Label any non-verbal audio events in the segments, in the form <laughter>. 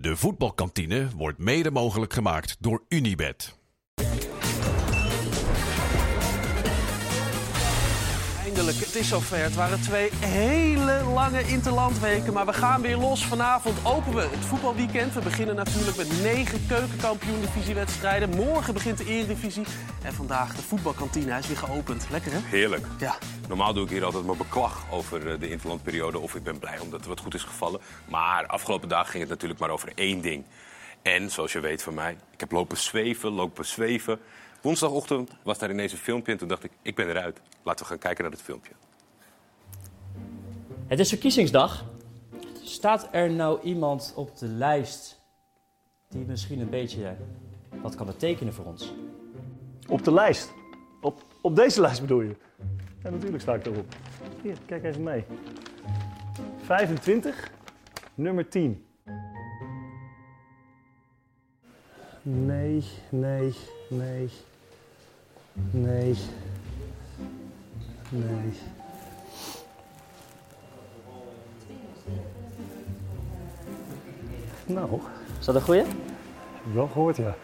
De voetbalkantine wordt mede mogelijk gemaakt door Unibed. Eindelijk, het is zover. Het waren twee hele lange interlandweken, maar we gaan weer los. Vanavond openen we het voetbalweekend. We beginnen natuurlijk met negen keukenkampioen-divisiewedstrijden. Morgen begint de Eredivisie. En vandaag de voetbalkantine. Hij is weer geopend. Lekker, hè? Heerlijk. Ja. Normaal doe ik hier altijd mijn beklag over eh, de interlandperiode. Of ik ben blij omdat er wat goed is gevallen. Maar afgelopen dagen ging het natuurlijk maar over één ding. En zoals je weet van mij, ik heb lopen zweven, lopen zweven. Woensdagochtend was daar ineens een filmpje en toen dacht ik, ik ben eruit. Laten we gaan kijken naar het filmpje. Het is verkiezingsdag. Staat er nou iemand op de lijst die misschien een beetje wat kan betekenen voor ons? Op de lijst. Op, op deze lijst bedoel je? Ja, natuurlijk sta ik erop. Hier, kijk even mee. 25, nummer 10. Nee, nee, nee. Nee. Nee. Nou, Is dat een goeie? heb ik wel gehoord, ja.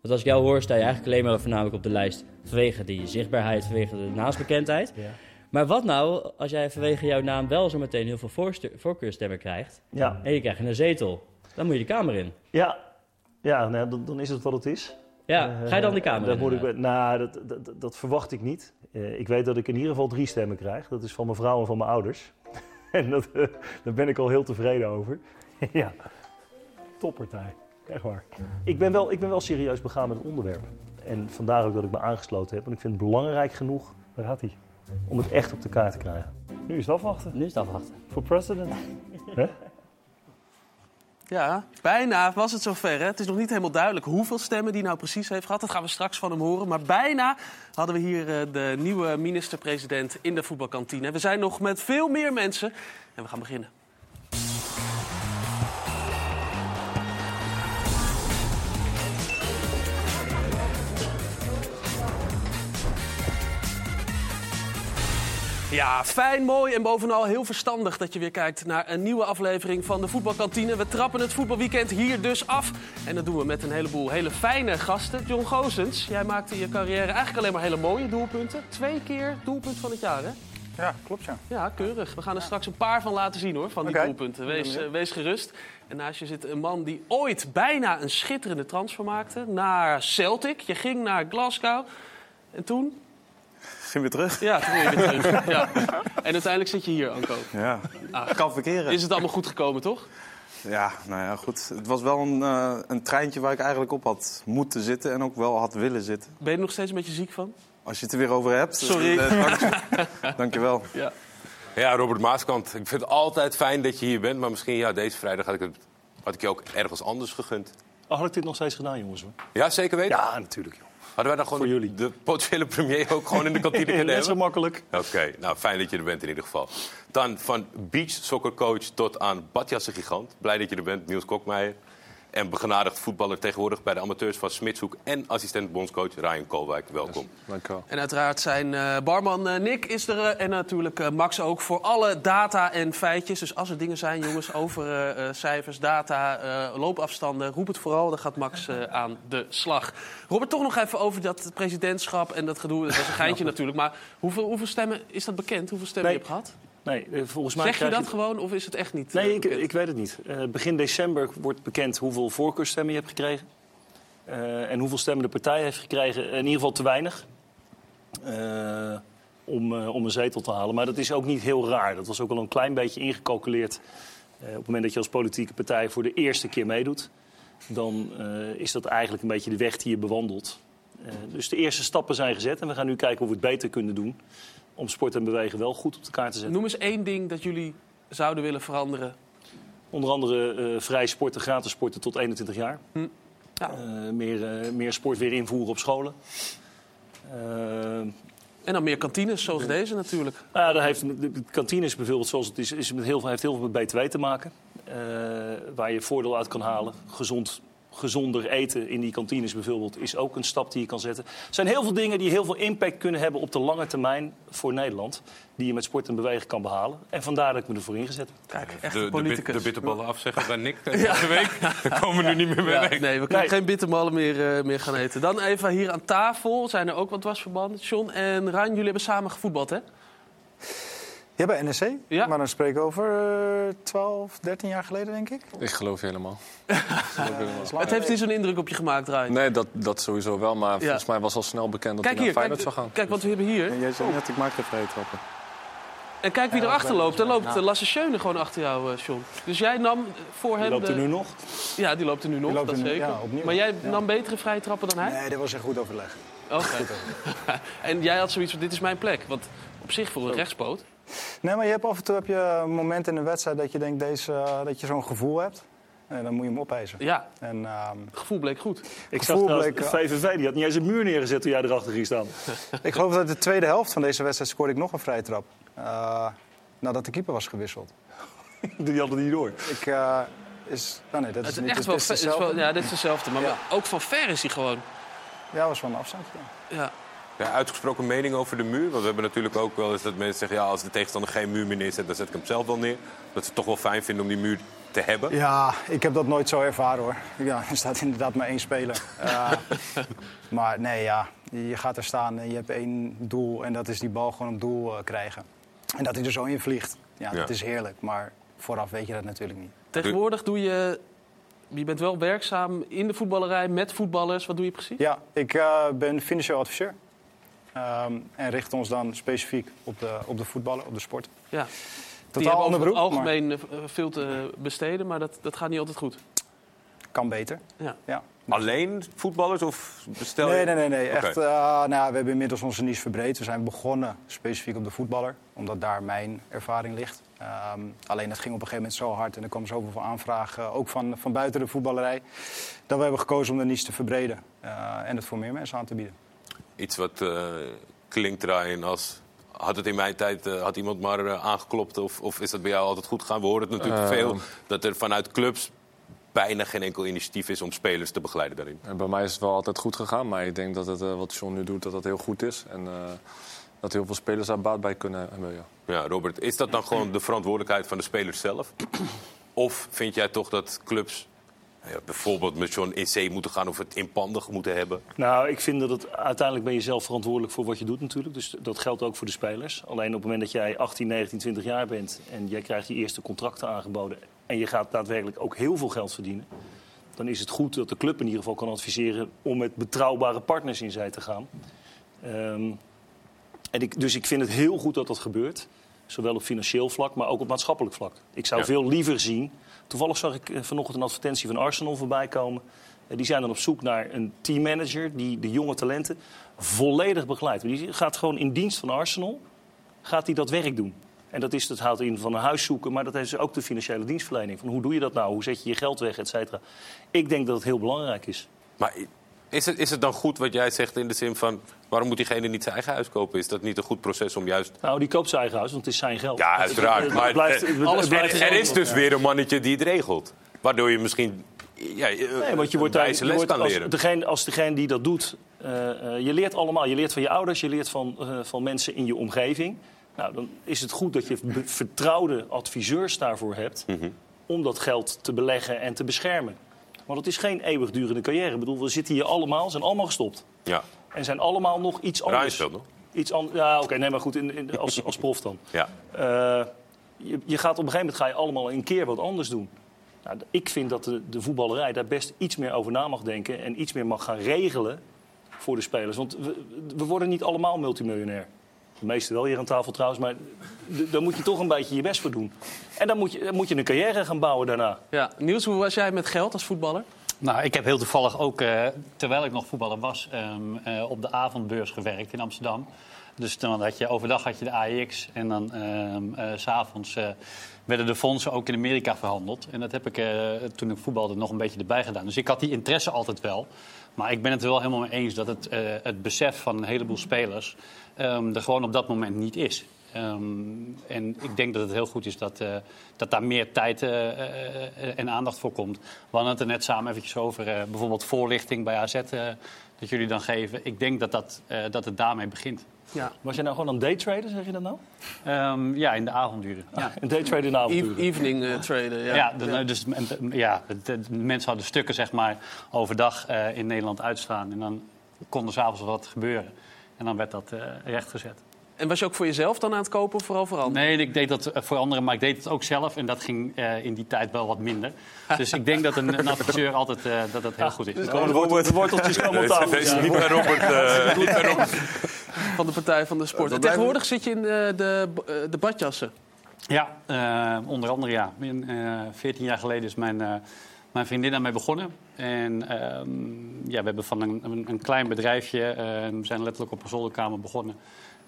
Want als ik jou hoor, sta je eigenlijk alleen maar voornamelijk op de lijst vanwege die zichtbaarheid, vanwege de naamsbekendheid. Ja. Maar wat nou als jij vanwege jouw naam wel zo meteen heel veel voorkeurstemmen krijgt Ja, en je krijgt een zetel? Dan moet je de Kamer in. ja. ja nou, dan, dan is het wat het is. Ja, ga je dan de Kamer Daar in? moet ik, inderdaad? nou, dat, dat, dat- dat verwacht ik niet. Eh, ik weet dat ik in ieder geval drie stemmen krijg. Dat is van mijn vrouw en van mijn ouders. <laughs> en dat, eh, daar ben ik al heel tevreden over. <laughs> ja, toppartij. Echt waar. Ik ben, wel, ik ben wel serieus begaan met het onderwerp. En vandaar ook dat ik me aangesloten heb. Want ik vind het belangrijk genoeg, daar gaat hij, om het echt op de kaart te krijgen. Nu is het afwachten. Nu is het afwachten. Voor president. <laughs> Hè? Ja, bijna was het zover. Hè? Het is nog niet helemaal duidelijk hoeveel stemmen die nou precies heeft gehad. Dat gaan we straks van hem horen. Maar bijna hadden we hier eh, de nieuwe minister-president in de voetbalkantine. We zijn nog met veel meer mensen en we gaan beginnen. Ja, fijn, mooi en bovenal heel verstandig dat je weer kijkt naar een nieuwe aflevering van de Voetbalkantine. We trappen het voetbalweekend hier dus af. En dat doen we met een heleboel hele fijne gasten. John Goosens, jij maakte in je carrière eigenlijk alleen maar hele mooie doelpunten. Twee keer doelpunt van het jaar, hè? Ja, klopt ja. Ja, keurig. We gaan er straks een paar van laten zien hoor, van die doelpunten. Wees, eh, wees gerust. En naast je zit een man die ooit bijna een schitterende transfer maakte naar Celtic. Je ging naar Glasgow. En toen? Ging weer terug. Ja, toen weer terug. Ja. En uiteindelijk zit je hier, Anko. Ja, Ah. kan verkeren. Is het allemaal goed gekomen, toch? Ja, nou ja, goed. Het was wel een, eh, een treintje waar ik eigenlijk op had moeten zitten en ook wel had willen zitten. Ben je er nog steeds een beetje ziek van? Als je het er weer over hebt. Sorry. eh, dank je. <laughs> Dankjewel. Ja. Ja, Robert Maaskant, ik vind het altijd fijn dat je hier bent. Maar misschien ja, deze vrijdag had ik, het, had ik je ook ergens anders gegund. Oh, had ik dit nog steeds gedaan, jongens? Hoor. Ja, zeker weten? Ja, natuurlijk, joh. Hadden wij dan gewoon de potentiële premier ook gewoon in de kantine <laughs> kunnen Net zo makkelijk. Oké, nou fijn dat je er bent in ieder geval. Dan van beach soccercoach tot aan badjassen gigant. Blij dat je er bent, Niels Kokmeijer. En begenadigd voetballer tegenwoordig bij de amateurs van Smitshoek. En assistent bondscoach Ryan Koolwijk. Welkom. Dankjewel. En uiteraard zijn eh, barman eh, Nick is er eh, en natuurlijk eh, Max ook voor alle data en feitjes. Dus als er dingen zijn, jongens, <laughs> over eh, eh, cijfers, data, eh, loopafstanden, roep het vooral. Dan gaat Max eh, aan de slag. Robert, toch nog even over dat presidentschap en dat gedoe. Dat was een <laughs> geintje natuurlijk. Maar hoeveel, hoeveel stemmen, is dat bekend? Hoeveel stemmen Nee. je hebt gehad? Nee, eh, volgens mij Zeg je dat gewoon of is het echt niet eh, Nee, ik, bekend? ik weet het niet. Eh, begin december wordt bekend hoeveel voorkeurstemmen je hebt gekregen. Eh, en hoeveel stemmen de partij heeft gekregen. In ieder geval te weinig. eh, om, eh, om een zetel te halen. Maar dat is ook niet heel raar. Dat was ook al een klein beetje ingecalculeerd. Eh, op het moment dat je als politieke partij voor de eerste keer meedoet. Dan eh, is dat eigenlijk een beetje de weg die je bewandelt. Eh, dus de eerste stappen zijn gezet. En we gaan nu kijken hoe we het beter kunnen doen. Om sport en bewegen wel goed op de kaart te zetten. Noem eens één ding dat jullie zouden willen veranderen. Onder andere eh, vrij sporten, gratis sporten tot 21 jaar. Hm. Ja. Eh, meer, eh, meer sport weer invoeren op scholen. En dan meer kantines zoals deze natuurlijk. nou ja, daar heeft, de kantines bijvoorbeeld, zoals het is, is met heel veel, heeft heel veel met BTW te maken. Waar je voordeel uit kan halen. Gezond gezonder eten in die kantines bijvoorbeeld is ook een stap die je kan zetten. Er zijn heel veel dingen die heel veel impact kunnen hebben op de lange termijn voor Nederland. Die je met sport en bewegen kan behalen. En vandaar dat ik me ervoor ingezet heb. Kijk, echt De, de, bit- politicus. de bitterballen afzeggen bij Nick eh, <laughs> deze week. Daar komen we nu niet meer mee Ja, nee, we kunnen Nee. geen bitterballen meer, eh, meer gaan eten. Dan even hier aan tafel zijn er ook wat dwarsverbanden. John en Rijn, jullie hebben samen gevoetbald, hè? Ja, bij NEC. Ja. Maar dan spreken we over eh, 12, 13 jaar geleden, denk ik. Ik geloof je helemaal. <laughs> Het heeft niet zo'n indruk op je gemaakt, Rijn. Nee, dat, dat sowieso wel. Maar volgens mij was al snel bekend dat Kijk hij hier, naar kijk, Feyenoord zou gaan. kijk wat we hebben hier. Jij zei net, ik maak de vrije trappen. En kijk wie erachter loopt. Daar loopt eh, Lasse Schöne gewoon achter jou, eh, John. Dus jij nam voor Die hem... loopt er nu nog. Ja, die loopt er nu nog, dat er nu- zeker. ja, opnieuw. maar jij Ja. nam betere vrije trappen dan hij? Nee, dat was een goed overleg. Oké. <laughs> en jij had zoiets van, dit is mijn plek. Want op zich voor een rechtspoot. Nee, maar je hebt af en toe heb je momenten in de wedstrijd dat je denkt deze, eh, dat je zo'n gevoel hebt. En dan moet je hem opeisen. Ja, En ehm, het gevoel bleek goed. Ik zag bleek, VVV die had niet eens een muur neergezet toen jij erachter ging staan. <laughs> ik geloof dat de tweede helft van deze wedstrijd scoorde ik nog een vrije trap. Eh, nadat de keeper was gewisseld. <laughs> Die hadden die niet door. Ik, eh, is, nou nee, dat Het is is niet echt het wel, is is wel... Ja, dit is hetzelfde. Maar Ja. ook van ver is hij gewoon... Ja, was wel een afstand. ja. Ja. Ja, uitgesproken mening over de muur. Want we hebben natuurlijk ook wel eens dat mensen zeggen... Ja, als de tegenstander geen muur meer neerzet, dan zet ik hem zelf wel neer. Dat ze het toch wel fijn vinden om die muur te hebben. Ja, ik heb dat nooit zo ervaren hoor. Ja, er staat inderdaad maar één speler. <laughs> Eh, maar nee, ja, je gaat er staan en je hebt één doel en dat is die bal gewoon op doel eh, krijgen. En dat hij er zo in vliegt, ja, Ja. dat is heerlijk. Maar vooraf weet je dat natuurlijk niet. Tegenwoordig doe je... Je bent wel werkzaam in de voetballerij met voetballers. Wat doe je precies? Ja, ik eh, ben financieel adviseur. Ehm, en richt ons dan specifiek op de, op de voetballen, op de sport. Ja. Die Totaal ander over het beroep, maar algemeen eh, veel te besteden, maar dat, dat gaat niet altijd goed. kan beter. Ja. Ja. Alleen voetballers of bestel je... Nee, nee, nee. nee. Echt, eh, nou, ja, we hebben inmiddels onze niche verbreed. We zijn begonnen specifiek op de voetballer, omdat daar mijn ervaring ligt. Ehm, alleen dat ging op een gegeven moment zo hard en er kwam zoveel aanvragen, ook van, van buiten de voetballerij, dat we hebben gekozen om de niche te verbreden eh, en het voor meer mensen aan te bieden. Iets wat eh, klinkt draaien als... Had het in mijn tijd uh, had iemand maar uh, aangeklopt of, of, is dat bij jou altijd goed gegaan? We horen het natuurlijk uh, veel dat er vanuit clubs bijna geen enkel initiatief is om spelers te begeleiden daarin. En bij mij is het wel altijd goed gegaan, maar ik denk dat het, wat John nu doet, dat dat heel goed is. En dat heel veel spelers daar baat bij kunnen hebben. Ja. ja, Robert, is dat dan gewoon de verantwoordelijkheid van de spelers zelf? Of vind jij toch dat clubs ja, bijvoorbeeld met in zee moeten gaan of het inpandig moeten hebben? Nou, ik vind dat het uiteindelijk ben je zelf verantwoordelijk voor wat je doet natuurlijk. Dus dat geldt ook voor de spelers. Alleen op het moment dat jij 18, 19, 20 jaar bent en jij krijgt je eerste contracten aangeboden en je gaat daadwerkelijk ook heel veel geld verdienen, dan is het goed dat de club in ieder geval kan adviseren om met betrouwbare partners in zee te gaan. Um, en ik, dus ik vind het heel goed dat dat gebeurt. Zowel op financieel vlak, maar ook op maatschappelijk vlak. Ik zou Ja. veel liever zien. Toevallig zag ik eh, vanochtend een advertentie van Arsenal voorbij komen. Eh, Die zijn dan op zoek naar een teammanager die de jonge talenten volledig begeleidt. Die gaat gewoon in dienst van Arsenal gaat hij dat werk doen. En dat, is, dat houdt in van een huis zoeken, maar dat is ook de financiële dienstverlening. Van hoe doe je dat nou? Hoe zet je je geld weg, et cetera? Ik denk dat het heel belangrijk is. Maar is het, is het dan goed wat jij zegt in de zin van... waarom moet diegene niet zijn eigen huis kopen? Is dat niet een goed proces om juist... Nou, die koopt zijn eigen huis, want het is zijn geld. Ja, uiteraard. het- het Maar blijft- eh, alles blijft er, er is dus weer een mannetje die het regelt. Waardoor je misschien ja, Nee, want je wordt een daar, je wordt kan als, leren. degene, als degene die dat doet, eh, eh, je leert allemaal. Je leert van je ouders, je leert van, eh, van mensen in je omgeving. Nou, dan is het goed dat je vertrouwde adviseurs daarvoor hebt Mhm. om dat geld te beleggen en te beschermen. Want het is geen eeuwigdurende carrière. Ik bedoel, we zitten hier allemaal, zijn allemaal gestopt. Ja, En zijn allemaal nog iets anders. Nog? Iets an- ja, oké, nee, maar goed, in, in, als, als prof dan. <laughs> Ja. Eh, je, je gaat op een gegeven moment ga je allemaal een keer wat anders doen. Nou, ik vind dat de, de voetballerij daar best iets meer over na mag denken en iets meer mag gaan regelen voor de spelers. Want we, we worden niet allemaal multimiljonair. De meeste wel hier aan tafel trouwens, maar daar moet je toch een beetje je best voor doen. En dan moet je, dan moet je een carrière gaan bouwen daarna. Ja. Niels, hoe was jij met geld als voetballer? Nou, ik heb heel toevallig ook, eh, terwijl ik nog voetballer was, ehm, eh, op de avondbeurs gewerkt in Amsterdam. Dus dan had je overdag had je de AX en dan ehm eh, s s'avonds eh, werden de fondsen ook in Amerika verhandeld. En dat heb ik eh, toen ik voetbalde nog een beetje erbij gedaan. Dus ik had die interesse altijd wel. Maar ik ben het er wel helemaal mee eens dat het, het besef van een heleboel spelers ehm, er gewoon op dat moment niet is. Ehm, en ik denk dat het heel goed is dat, dat daar meer tijd en aandacht voor komt. We hadden het er net samen eventjes over, bijvoorbeeld voorlichting bij AZ, dat jullie dan geven. Ik denk dat, dat, eh, dat het daarmee begint. Ja. Was jij nou gewoon aan daytraden, zeg je dat nou? Ehm, ja, in de avonduren. Ja. Een daytrader in de avond. E- evening eh, traden, ja. Ja, de, Dus, en, ja de, de- de mensen hadden stukken zeg maar, overdag eh, in Nederland uitstaan. En dan kon er s'avonds wat gebeuren. En dan werd dat eh, rechtgezet. En was je ook voor jezelf dan aan het kopen of vooral voor anderen? Nee, ik deed dat eh, voor anderen, maar ik deed het ook zelf. En dat ging eh, in die tijd wel wat minder. <laughs> Dus ik denk dat een, een adviseur altijd eh, dat dat heel goed is. Komen de, wortel- de worteltjes komen op Nee, tafel. het is niet bij Robert. eh, <laughs> niet bij Robert. <laughs> Van de Partij van de Sport. En tegenwoordig zit je in de, de, de badjassen. Ja, eh, onder andere ja. In, eh, 14 jaar geleden is mijn, eh, mijn vriendin daarmee begonnen. En ehm, ja, we hebben van een, een, een klein bedrijfje, we zijn letterlijk op een zolderkamer begonnen,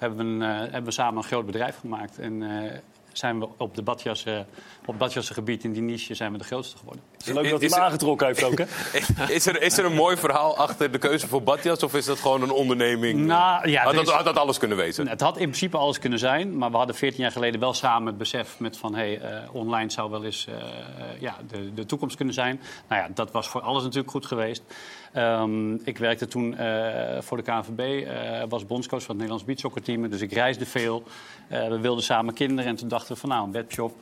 hebben we, een, eh, hebben we samen een groot bedrijf gemaakt. En eh, zijn we op, de badjassen, op het badjassengebied in die niche zijn we de grootste geworden. Het is leuk dat hij er- aangetrokken heeft ook, hè? <laughs> Is er, is er een mooi verhaal achter de keuze voor badjas? Of is dat gewoon een onderneming? Nou, ja, had, dat, is- had dat alles kunnen wezen? Het had in principe alles kunnen zijn, maar we hadden 14 jaar geleden wel samen het besef met van hey, eh, online zou wel eens eh, eh, ja, de, de toekomst kunnen zijn. Nou ja, dat was voor alles natuurlijk goed geweest. Ehm, ik werkte toen eh, voor de KNVB, eh, was bondscoach van het Nederlands beachsoccerteam, dus ik reisde veel. Eh, we wilden samen kinderen en toen dachten we van nou, een webshop,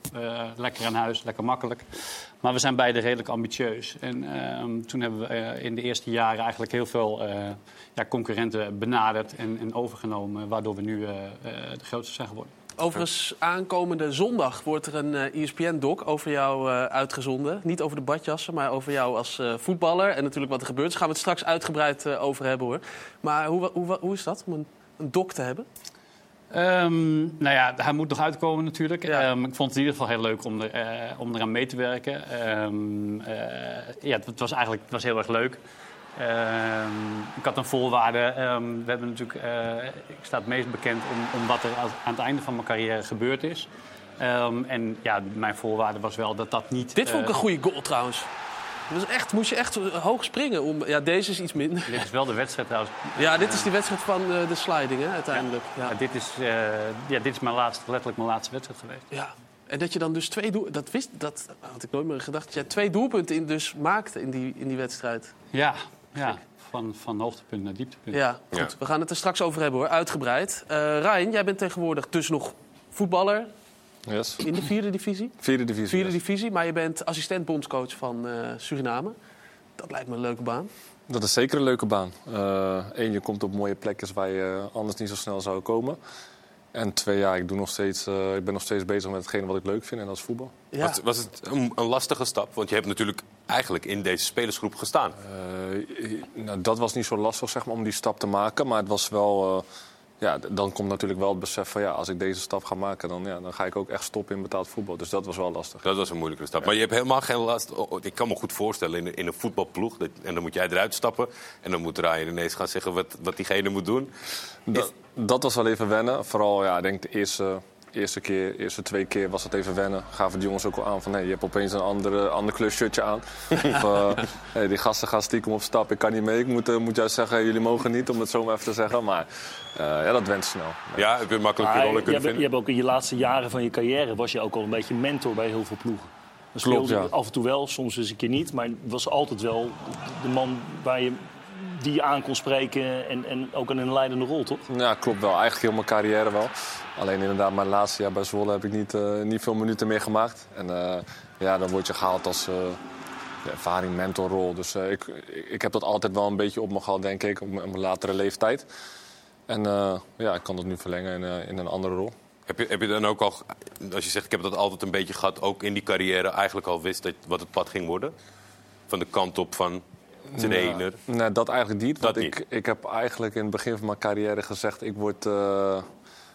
lekker aan huis, lekker makkelijk. Maar we zijn beide redelijk ambitieus. En ehm, toen hebben we in de eerste jaren eigenlijk heel veel ja, concurrenten benaderd en, en overgenomen, waardoor we nu de grootste zijn geworden. Overigens, aankomende zondag wordt er een eh, ESPN-doc over jou eh, uitgezonden. Niet over de badjassen, maar over jou als eh, voetballer. En natuurlijk wat er gebeurt. Daar gaan we het straks uitgebreid over hebben hoor. Maar hoe, hoe, hoe is dat om een, een doc te hebben? Ehm, nou ja, hij moet nog uitkomen natuurlijk. Ja. Ehm, ik vond het in ieder geval heel leuk om, er, eh, om eraan mee te werken. Ehm, eh, ja, het, was eigenlijk het was heel erg leuk. Ehm, ik had een voorwaarde. Ehm, we hebben natuurlijk, eh, ik sta het meest bekend om, om wat er aan aan het einde van mijn carrière gebeurd is. Ehm, en ja, mijn voorwaarde was wel dat dat niet... Dit vond ik eh, een goede goal trouwens. Dat was echt, moest je echt eh, hoog springen. Om, ja, deze is iets minder. Dit is wel de wedstrijd trouwens. <laughs> Ja, dit is die wedstrijd van eh, de sliding hè, uiteindelijk. Ja. Ja, dit, is, eh, ja, dit is mijn laatste, letterlijk mijn laatste wedstrijd geweest. Ja. En dat je dan dus twee doel, dat wist, dat had ik nooit meer gedacht. Dat jij twee doelpunten in dus maakte in die, in die wedstrijd. Ja, ja van, van hoogtepunt naar dieptepunt. Ja, goed. Ja. We gaan het er straks over hebben hoor, uitgebreid. Eh Ryan, jij bent tegenwoordig dus nog voetballer Yes. in de vierde divisie. Vierde divisie. Vierde yes. divisie, maar je bent assistent bondscoach van eh, Suriname. Dat lijkt me een leuke baan. Dat is zeker een leuke baan. Eén, je komt op mooie plekjes waar je anders niet zo snel zou komen. En twee, ja, ik, doe nog steeds, eh, ik ben nog steeds bezig met hetgene wat ik leuk vind en dat is voetbal. Ja. Was, was het een, een lastige stap? Want je hebt natuurlijk eigenlijk in deze spelersgroep gestaan. Eh, nou, dat was niet zo lastig zeg maar, om die stap te maken. Maar het was wel. eh, ja, dan komt natuurlijk wel het besef van ja, als ik deze stap ga maken, dan, ja, dan ga ik ook echt stoppen in betaald voetbal. Dus dat was wel lastig. Dat was een moeilijke stap. Maar je hebt helemaal geen last. oh, oh, ik kan me goed voorstellen in, een- in een voetbalploeg. Dat, en dan moet jij eruit stappen. En dan moet Ryan ineens gaan zeggen wat, wat diegene moet doen. Dat, dat was wel even wennen. Vooral, ja, ik denk de eerste, eerste keer, eerste twee keer was het even wennen. Gaven de jongens ook al aan van, nee, je hebt opeens een andere, ander kleurshirtje aan. of, eh, <laughs> hey, die gasten gaan stiekem op stap, ik kan niet mee. Ik moet, eh, moet juist zeggen, hey, jullie mogen niet, om het zo maar even te zeggen. Maar eh, ja, dat went snel. Ja, heb je makkelijk je rollen je, kunnen hebt, je vinden? hebt ook in je laatste jaren van je carrière... was je ook al een beetje mentor bij heel veel ploegen. Dat Klopt, speelde ja. af en toe wel, soms eens een keer niet. Maar was altijd wel de man waar je, die je aan kon spreken... en, en ook in een leidende rol, toch? Ja, klopt wel. Eigenlijk heel mijn carrière wel. Alleen inderdaad, mijn laatste jaar bij Zwolle heb ik niet, eh, niet veel minuten meer gemaakt. En eh, ja, dan word je gehaald als eh, de ervaring, mentorrol. Dus eh, ik, ik heb dat altijd wel een beetje op me gehad, denk ik, op mijn, op mijn latere leeftijd. En eh, ja, ik kan dat nu verlengen in, eh, in een andere rol. Heb je, heb je dan ook al, als je zegt ik heb dat altijd een beetje gehad, ook in die carrière eigenlijk al wist dat, wat het pad ging worden? Van de kant op van trainer. Nee, dat eigenlijk niet. Dat want ik, ik heb eigenlijk in het begin van mijn carrière gezegd... ik word, eh,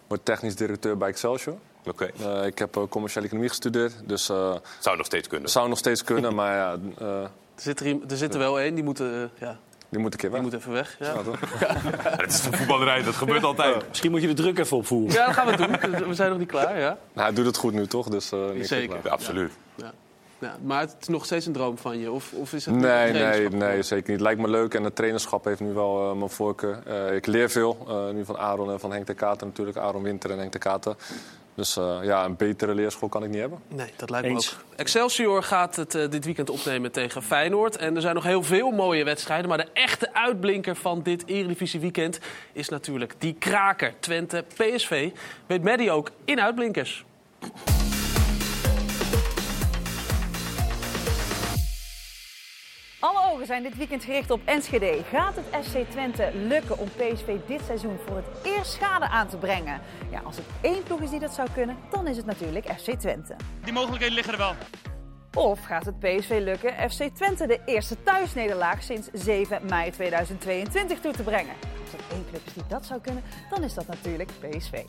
word technisch directeur bij Excelsior. Oké, Eh, ik heb eh, commerciële economie gestudeerd, dus eh zou nog steeds kunnen. zou nog steeds kunnen. <laughs> maar ja, eh, Er zit er, er zit er wel één, die moet, ja, die moet een keer die weg. moet even weg. Ja. <laughs> Ja? Het is de voetballerij, dat gebeurt altijd. Misschien moet je de druk even opvoeren. ja, dat gaan we doen. We zijn nog niet klaar, ja. Nou, hij doet het goed nu toch? Dus, eh, niks Zeker. absoluut. Ja, maar het is nog steeds een droom van je? Of, of is het Nee, nee, nee, zeker niet. Lijkt me leuk en het trainerschap heeft nu wel eh, mijn voorkeur. Eh, ik leer veel, eh, nu van Aaron en van Henk de Kater natuurlijk. Aaron Winter en Henk de Kater. Dus eh, ja, een betere leerschool kan ik niet hebben. Nee, dat lijkt me Eens. ook. Excelsior gaat het dit weekend opnemen tegen Feyenoord. En er zijn nog heel veel mooie wedstrijden. Maar de echte uitblinker van dit Eredivisie weekend is natuurlijk die kraker. Twente, PSV. Weet Maddy ook in uitblinkers. Alle ogen zijn dit weekend gericht op Enschede. Gaat het FC Twente lukken om PSV dit seizoen voor het eerst schade aan te brengen? Ja, als het één ploeg is die dat zou kunnen, dan is het natuurlijk FC Twente. Die mogelijkheden liggen er wel. Of gaat het PSV lukken FC Twente de eerste thuisnederlaag sinds 7 mei 2022 toe te brengen? Als er één club is die dat zou kunnen, dan is dat natuurlijk PSV.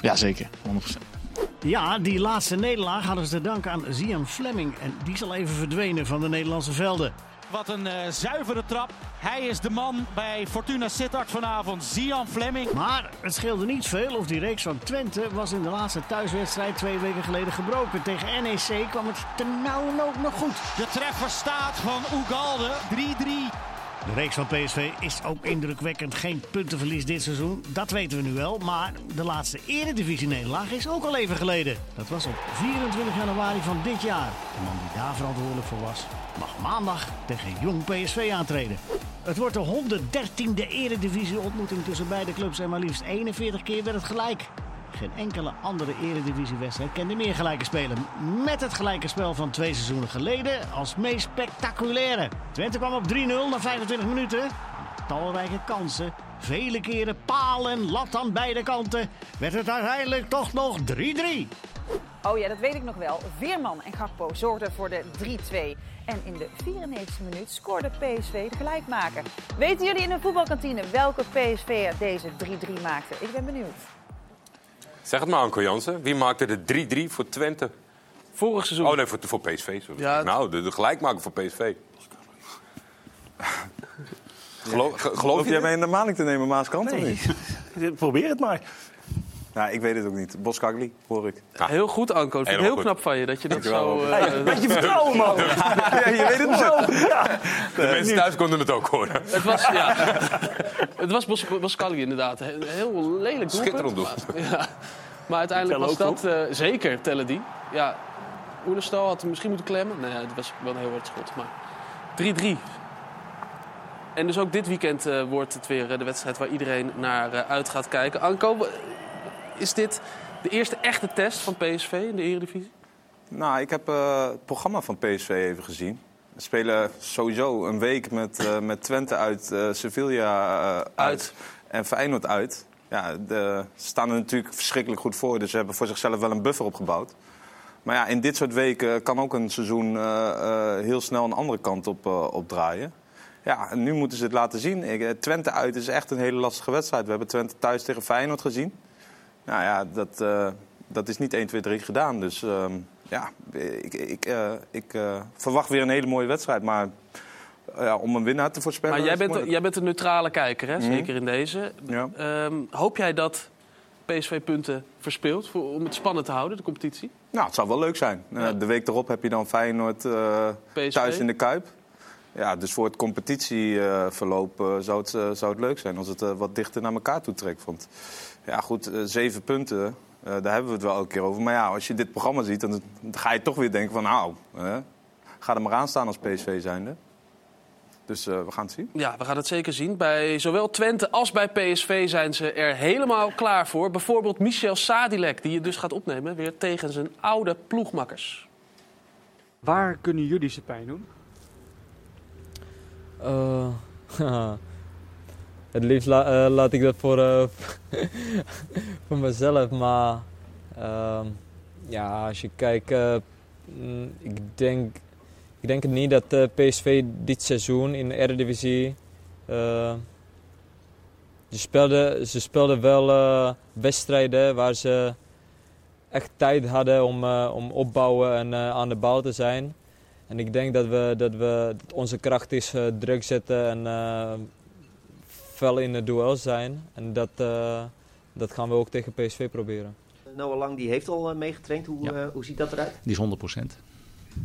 Ja, zeker. 100%. Ja, die laatste nederlaag hadden ze te danken aan Zian Fleming. En die is al even verdwenen van de Nederlandse velden. Wat een eh, zuivere trap. Hij is de man bij Fortuna Sittard vanavond. Zian Fleming. Maar het scheelde niet veel of die reeks van Twente was in de laatste thuiswedstrijd twee weken geleden gebroken. Tegen NEC kwam het ten ook nog goed. De treffer staat van Ugalde. 3-3. De reeks van PSV is ook indrukwekkend. Geen puntenverlies dit seizoen, dat weten we nu wel. Maar de laatste eredivisie-nederlaag is ook al even geleden. Dat was op 24 januari van dit jaar. De man die daar verantwoordelijk voor was, mag maandag tegen jong PSV aantreden. Het wordt de 113e eredivisie-ontmoeting tussen beide clubs en maar liefst 41 keer werd het gelijk. Geen enkele andere eredivisiewedstrijd kende meer gelijke spelen. Met het gelijke spel van twee seizoenen geleden als meest spectaculaire. Twente kwam op 3-0 na 25 minuten. Talrijke kansen, vele keren palen, lat aan beide kanten. Werd het uiteindelijk toch nog 3-3. Oh ja, dat weet ik nog wel. Veerman en Gakpo zorgden voor de 3-2. En in de 94e minuut scoorde PSV de gelijkmaker. Weten jullie in een voetbalkantine welke PSV deze 3-3 maakte? Ik ben benieuwd. Zeg het maar, Anko Jansen. Wie maakte de 3-3 voor Twente? Vorig seizoen. Oh nee, voor, voor PSV. Sorry. Ja, het- Nou, de, de gelijkmaker voor PSV. Geloof, ge- geloof je jij mij in de maling te nemen, Maaskant? of Nee. niet? <laughs> Probeer het maar. Nou, ik weet het ook niet. Boskagli, hoor ik. Heel goed, Anko. Dat vind ik Helemaal heel goed. knap van je dat je dat Dankjewel, zo... Eh, Beetje vertrouwen, man. <laughs> Ja, je weet het nooit. De mensen thuis konden het ook horen. Het was, ja. <laughs> het was Bos, inderdaad. Heel lelijk doelpunt. Schitterend doel. Ja. Maar uiteindelijk was dat eh, zeker, tellen die. Ja, Oenestal had hem misschien moeten klemmen. Nee, het was wel een heel hard schot. Maar 3-3. En dus ook dit weekend eh, wordt het weer eh, de wedstrijd waar iedereen naar uit gaat kijken. Anko, is dit de eerste echte test van PSV in de Eredivisie? Nou, ik heb eh, het programma van PSV even gezien. We spelen sowieso een week met, eh, met Twente uit, eh, Sevilla uit. Uit. en Feyenoord uit. Ja, de, ze staan er natuurlijk verschrikkelijk goed voor. Dus ze hebben voor zichzelf wel een buffer opgebouwd. Maar ja, in dit soort weken kan ook een seizoen eh, eh, heel snel een andere kant op, eh, opdraaien. Ja, en nu moeten ze het laten zien. Ik, Twente uit is echt een hele lastige wedstrijd. We hebben Twente thuis tegen Feyenoord gezien. Nou ja, dat, dat is niet 1, 2, 3 gedaan. Dus ehm, ja, ik, ik, ik verwacht weer een hele mooie wedstrijd. Maar ja, om een winnaar te voorspellen... Maar jij bent, jij bent een neutrale kijker, hè? Mhm. zeker in deze. Ja. Ehm, hoop jij dat PSV punten verspeelt voor, om het spannend te houden, de competitie? Nou, het zou wel leuk zijn. Eh, Ja. de week erop heb je dan Feyenoord eh, PSV? thuis in de Kuip. Ja, dus voor het competitieverloop eh, zou, het, eh, zou het leuk zijn als het eh, wat dichter naar elkaar toe trekt. Want ja, goed, eh, zeven punten, eh, daar hebben we het wel elke keer over. Maar ja, als je dit programma ziet, dan, dan ga je toch weer denken van... nou, eh, ga er maar aan staan als PSV zijnde. Dus eh, we gaan het zien. Ja, we gaan het zeker zien. Bij zowel Twente als bij PSV zijn ze er helemaal klaar voor. Bijvoorbeeld Michel Sadilek, die je dus gaat opnemen weer tegen zijn oude ploegmakkers. Waar kunnen jullie ze pijn doen? Eh, <laughs> het liefst la- eh, laat ik dat voor, eh, <laughs> voor mezelf. Maar ehm, ja, als je kijkt, eh, mm, ik, denk, ik denk niet dat eh, PSV dit seizoen in de Eredivisie. eh, ze, speelden, ze speelden wel eh, wedstrijden waar ze echt tijd hadden om, eh, om opbouwen en eh, aan de bal te zijn. En ik denk dat, we, dat, we, dat onze kracht is eh, druk zetten en eh fel in het duel zijn. En dat, eh, dat gaan we ook tegen PSV proberen. Noah Lang die heeft al meegetraind. Hoe, Ja. eh, hoe ziet dat eruit? Die is 100%.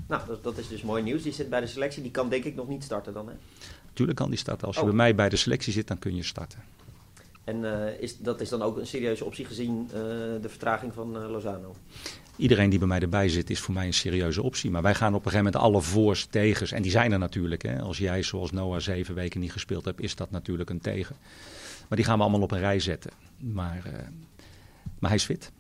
Nou, dat, dat is dus mooi nieuws. Die zit bij de selectie. Die kan denk ik nog niet starten dan, hè? Tuurlijk kan die starten. Als je Oh. bij mij bij de selectie zit, dan kun je starten. En eh, is, dat is dan ook een serieuze optie gezien eh, de vertraging van eh, Lozano. Iedereen die bij mij erbij zit, is voor mij een serieuze optie. Maar wij gaan op een gegeven moment alle voor's, tegens. En die zijn er natuurlijk. Hè. Als jij zoals Noah zeven weken niet gespeeld hebt, is dat natuurlijk een tegen. Maar die gaan we allemaal op een rij zetten. Maar, maar hij is fit.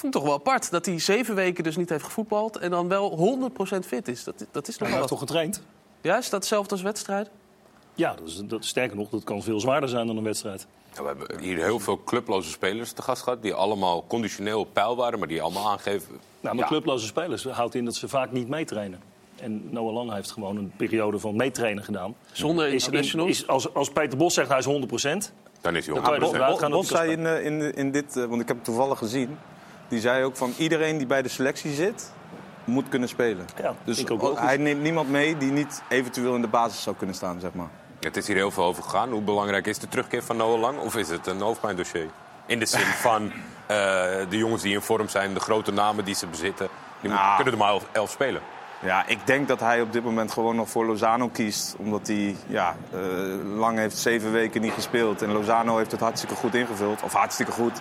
Vond toch wel apart dat hij zeven weken dus niet heeft gevoetbald... en dan wel 100% fit is. Dat, dat is nog Hij wel heeft toch getraind? Ja, is dat hetzelfde als wedstrijd? Ja, dat is, dat, sterker nog, dat kan veel zwaarder zijn dan een wedstrijd. Ja, we hebben hier heel veel clubloze spelers te gast gehad... die allemaal conditioneel op peil waren, maar die allemaal aangeven... Nou, maar clubloze spelers houdt in dat ze vaak niet meetrainen. En Noah Lang heeft gewoon een periode van meetrainen gedaan. Zonder Is- internationals? is- als, als Peter Bos zegt hij is 100% Dan is hij Dan kan je Bos, zei in, eh, in, in dit, eh, want ik heb het toevallig gezien. Die zei ook van iedereen die bij de selectie zit, moet kunnen spelen. Ja, dus ook hij neemt niemand mee die niet eventueel in de basis zou kunnen staan, zeg maar. Het is hier heel veel over gegaan. Hoe belangrijk is de terugkeer van Noah Lang? Of is het een hoofdpijndossier? In de zin <laughs> van eh, de jongens die in vorm zijn, de grote namen die ze bezitten... die moeten- kunnen er maar elf, elf spelen. Ja, ik denk dat hij op dit moment gewoon nog voor Lozano kiest. Omdat hij ja, eh, lang heeft zeven weken niet gespeeld. En Lozano heeft het hartstikke goed ingevuld. Of hartstikke goed.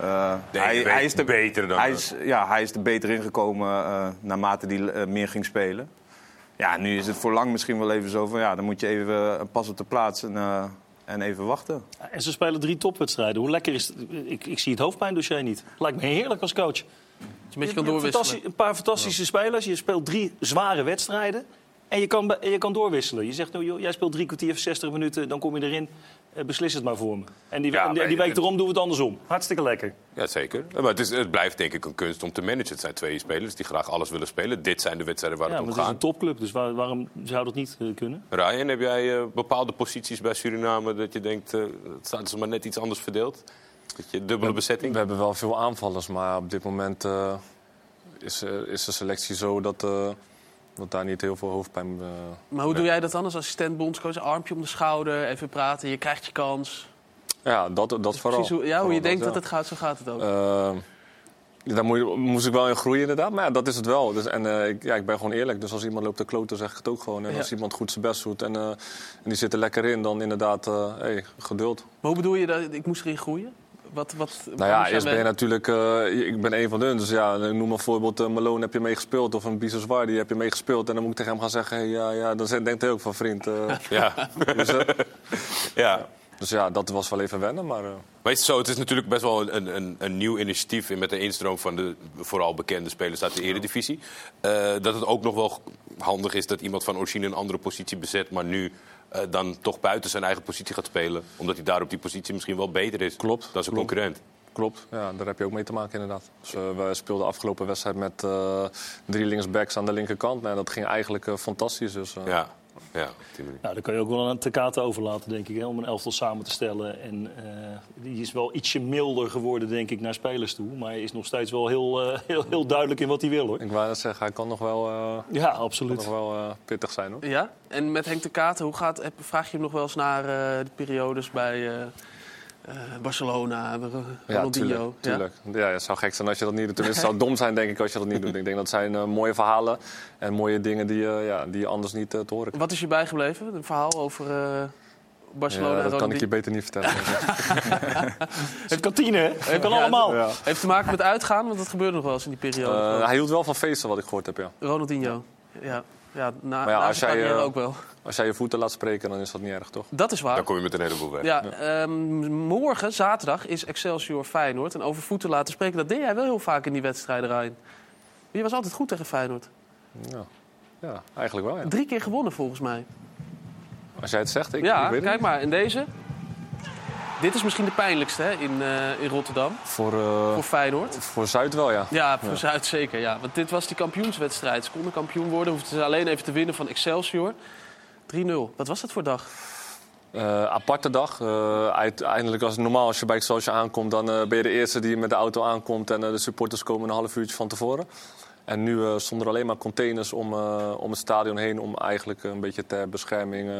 Eh, De ene week de beter dan hij is, Ja, hij is er beter ingekomen eh, naarmate hij eh, meer ging spelen. Ja, nu is het voor lang misschien wel even zo van... Ja, dan moet je even een pas op de plaats en, eh, en even wachten. En ze spelen drie topwedstrijden. Hoe lekker is het? Ik, ik zie het hoofdpijndossier niet. Lijkt me heerlijk als coach. Dat je een beetje kan doorwisselen. fantastisch- Een paar fantastische spelers. Je speelt drie zware wedstrijden. En je kan, je kan doorwisselen. Je zegt, nou, joh, jij speelt drie kwartier, 60 minuten, dan kom je erin. Eh, beslis het maar voor me. En die, Ja, en die, week erom doen we het andersom. Hartstikke lekker. Ja, zeker. Maar het, is, het blijft denk ik een kunst om te managen. Het zijn twee spelers die graag alles willen spelen. Dit zijn de wedstrijden waar Ja, het maar om het is gaat. een topclub, dus waar- waarom zou dat niet eh, kunnen? Ryan, heb jij eh, bepaalde posities bij Suriname dat je denkt... eh het staat ze maar net iets anders verdeeld? Dat je dubbele bezetting? We hebben wel veel aanvallers, maar op dit moment eh, is, eh, is de selectie zo dat, dat daar niet heel veel hoofdpijn... eh, Maar hoe doe jij dat dan als assistent bondscoach? Armpje om de schouder, even praten, je krijgt je kans. Ja, dat, dat vooral. Precies hoe, ja, hoe Vooral je denkt ja. dat het gaat, zo gaat het ook. Eh, daar moest ik wel in groeien inderdaad, maar ja, dat is het wel. Dus, en eh, ik, ja, ik ben gewoon eerlijk, dus als iemand loopt te kloten zeg ik het ook gewoon. En Ja. als iemand goed zijn best doet en, en die zit er lekker in, dan inderdaad, hey, geduld. Maar hoe bedoel je dat? Ik moest erin groeien? Wat, wat, Nou ja, eerst ben je natuurlijk, eh, ik ben een van hun. Dus ja, ik noem een voorbeeld, eh, Malone heb je meegespeeld of een Biseswar, die heb je meegespeeld. En dan moet ik tegen hem gaan zeggen, hey, ja, ja, dan denkt hij ook van vriend. eh, <laughs> Ja. dus, <laughs> ja. dus ja, dat was wel even wennen, maar... eh, Maar is het zo, het is natuurlijk best wel een, een, een nieuw initiatief in met de instroom van de vooral bekende spelers uit de eredivisie. Eh, dat het ook nog wel handig is dat iemand van origine een andere positie bezet, maar nu eh, dan toch buiten zijn eigen positie gaat spelen. Omdat hij daar op die positie misschien wel beter is Klopt, dan zijn klopt. concurrent. Klopt, ja, daar heb je ook mee te maken inderdaad. Dus, eh, we speelden afgelopen wedstrijd met eh, drie linksbacks aan de linkerkant. Nou, dat ging eigenlijk fantastisch. Dus, Ja, ja. Nou, dan kan je ook wel aan Tekate overlaten, denk ik, hè, om een elftal samen te stellen. En eh, die is wel ietsje milder geworden, denk ik, naar spelers toe. Maar hij is nog steeds wel heel, eh, <laughs> heel, heel duidelijk in wat hij wil, hoor. Ik wou net zeggen, hij kan nog wel, eh, Ja, kan absoluut. nog wel eh, pittig zijn hoor. Ja? En met Henk de Katen, hoe gaat, heb- vraag je hem nog wel eens naar eh, de periodes bij eh, Barcelona, Ro- Ja, Ronaldinho? tuurlijk. Ja? het zou gek zijn als je dat niet doet. Tenminste, het zou dom zijn denk ik als je dat niet doet. Ik denk dat zijn eh, mooie verhalen en mooie dingen die, eh, ja, die je anders niet te horen krijgt. Wat is je bijgebleven? Een verhaal over Barcelona Ja, dat kan ik je Ronaldinho? beter niet vertellen. <laughs> Het kantine, hè? Dat kan allemaal. Heeft te maken met uitgaan, want dat gebeurde nog wel eens in die periode. Hij hield wel van feesten, wat ik gehoord heb, ja. Ronaldinho. Ja, ja na, Maar ja, als jij, ook wel. Als jij je voeten laat spreken, dan is dat niet erg, toch? Dat is waar. Dan kom je met een heleboel weg. Ja, ehm, morgen, zaterdag, is Excelsior Feyenoord. En over voeten laten spreken, dat deed jij wel heel vaak in die wedstrijden, Ryan. Je was altijd goed tegen Feyenoord. Ja, ja eigenlijk wel, ja. Drie keer gewonnen, volgens mij. Als jij het zegt, ik, ja, ik weet kijk niet. maar. En deze? Dit is misschien de pijnlijkste hè, in, eh, in Rotterdam. Voor, eh, Voor Feyenoord. voor Zuid wel, ja. Ja, voor Zuid zeker. Ja. Want dit was die kampioenswedstrijd. Ze konden kampioen worden. Hoefden ze alleen even te winnen van Excelsior. 3-0. Wat was dat voor dag? Eh, aparte dag. Eh, uiteindelijk, als, normaal als je bij Excelsior aankomt, dan eh, ben je de eerste die met de auto aankomt. En de supporters komen een half uurtje van tevoren. En nu stonden er alleen maar containers om, om het stadion heen. Om eigenlijk een beetje ter bescherming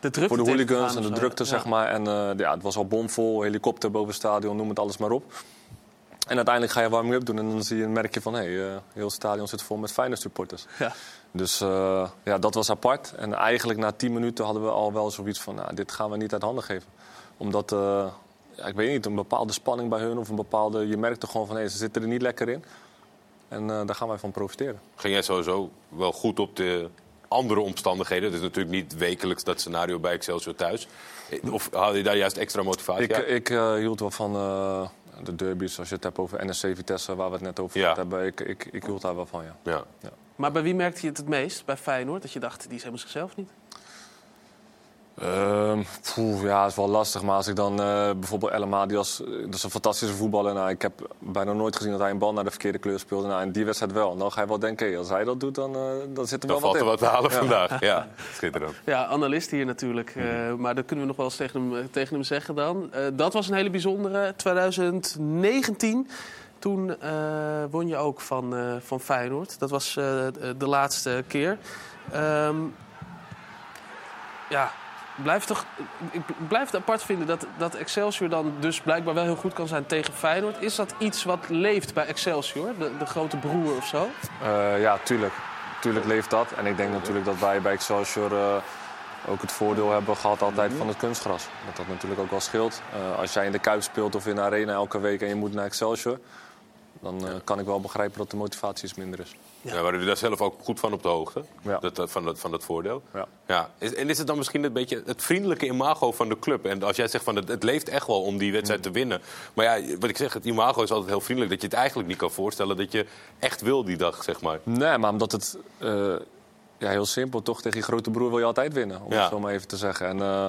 De voor de hooligans en de drukte, Ja. zeg maar. En ja, het was al bomvol, helikopter boven het stadion, noem het alles maar op. En uiteindelijk ga je warming-up doen en dan zie je, merk je van... hé, hey, eh, heel het stadion zit vol met Feyenoord supporters. Ja. Dus eh, ja, dat was apart. En eigenlijk na 10 minuten hadden we al wel zoiets van... Nou, dit gaan we niet uit handen geven. Omdat, eh, ja, ik weet niet, een bepaalde spanning bij hun... of een bepaalde, je merkte gewoon van, hé, ze zitten er niet lekker in. En eh, daar gaan wij van profiteren. Ging jij sowieso wel goed op de andere omstandigheden? Dus natuurlijk niet wekelijks dat scenario bij Excelsior thuis. Of haalde je daar juist extra motivatie Ik, ik hield wel van eh, de derbies, als je het hebt over NSC Vitesse... waar we het net over Ja. gehad hebben. Ik, ik, ik hield daar wel van, ja. Ja. Maar bij wie merkte je het het meest? Bij Feyenoord? Dat je dacht, die is helemaal zichzelf niet? Ehm, poeh, ja, het is wel lastig. Maar als ik dan eh, bijvoorbeeld El Amadi als... eh, Dat is een fantastische voetballer. Nou, ik heb bijna nooit gezien dat hij een bal naar de verkeerde kleur speelde. Nou, in die wedstrijd wel. Dan ga je wel denken, hey, als hij dat doet, dan, eh, dan zit er Dan wel valt er wat wat in. te halen Ja. vandaag. <laughs> Ja, schitterend. Ja, analist hier natuurlijk. eh, maar dat kunnen we nog wel eens tegen hem, tegen hem zeggen dan. Eh, dat was een hele bijzondere 2019. Toen eh, won je ook van, eh, van Feyenoord. Dat was eh, de laatste keer. Ehm, ja, blijf toch, ik blijf het apart vinden dat, dat Excelsior dan dus blijkbaar wel heel goed kan zijn tegen Feyenoord. Is dat iets wat leeft bij Excelsior, de, de grote broer of zo? Eh, ja, tuurlijk. Tuurlijk leeft dat. En ik denk natuurlijk dat wij bij Excelsior eh, ook het voordeel hebben gehad altijd van het kunstgras. Dat dat natuurlijk ook wel scheelt. Eh, als jij in de Kuip speelt of in de Arena elke week en je moet naar Excelsior... dan kan ik wel begrijpen dat de motivatie iets minder is. Ja. waren jullie daar zelf ook goed van op de hoogte? Ja. Dat, dat- van, dat, van dat voordeel? Ja. Ja. Is, en is het dan misschien een beetje het vriendelijke imago van de club? En als jij zegt van het, het leeft echt wel om die wedstrijd te winnen. Maar ja, wat ik zeg, het imago is altijd heel vriendelijk. Dat je het eigenlijk niet kan voorstellen dat je echt wil die dag, zeg maar. Nee, maar omdat het... eh, ja, heel simpel, toch? Tegen je grote broer wil je altijd winnen, om Ja. het zo maar even te zeggen. En eh,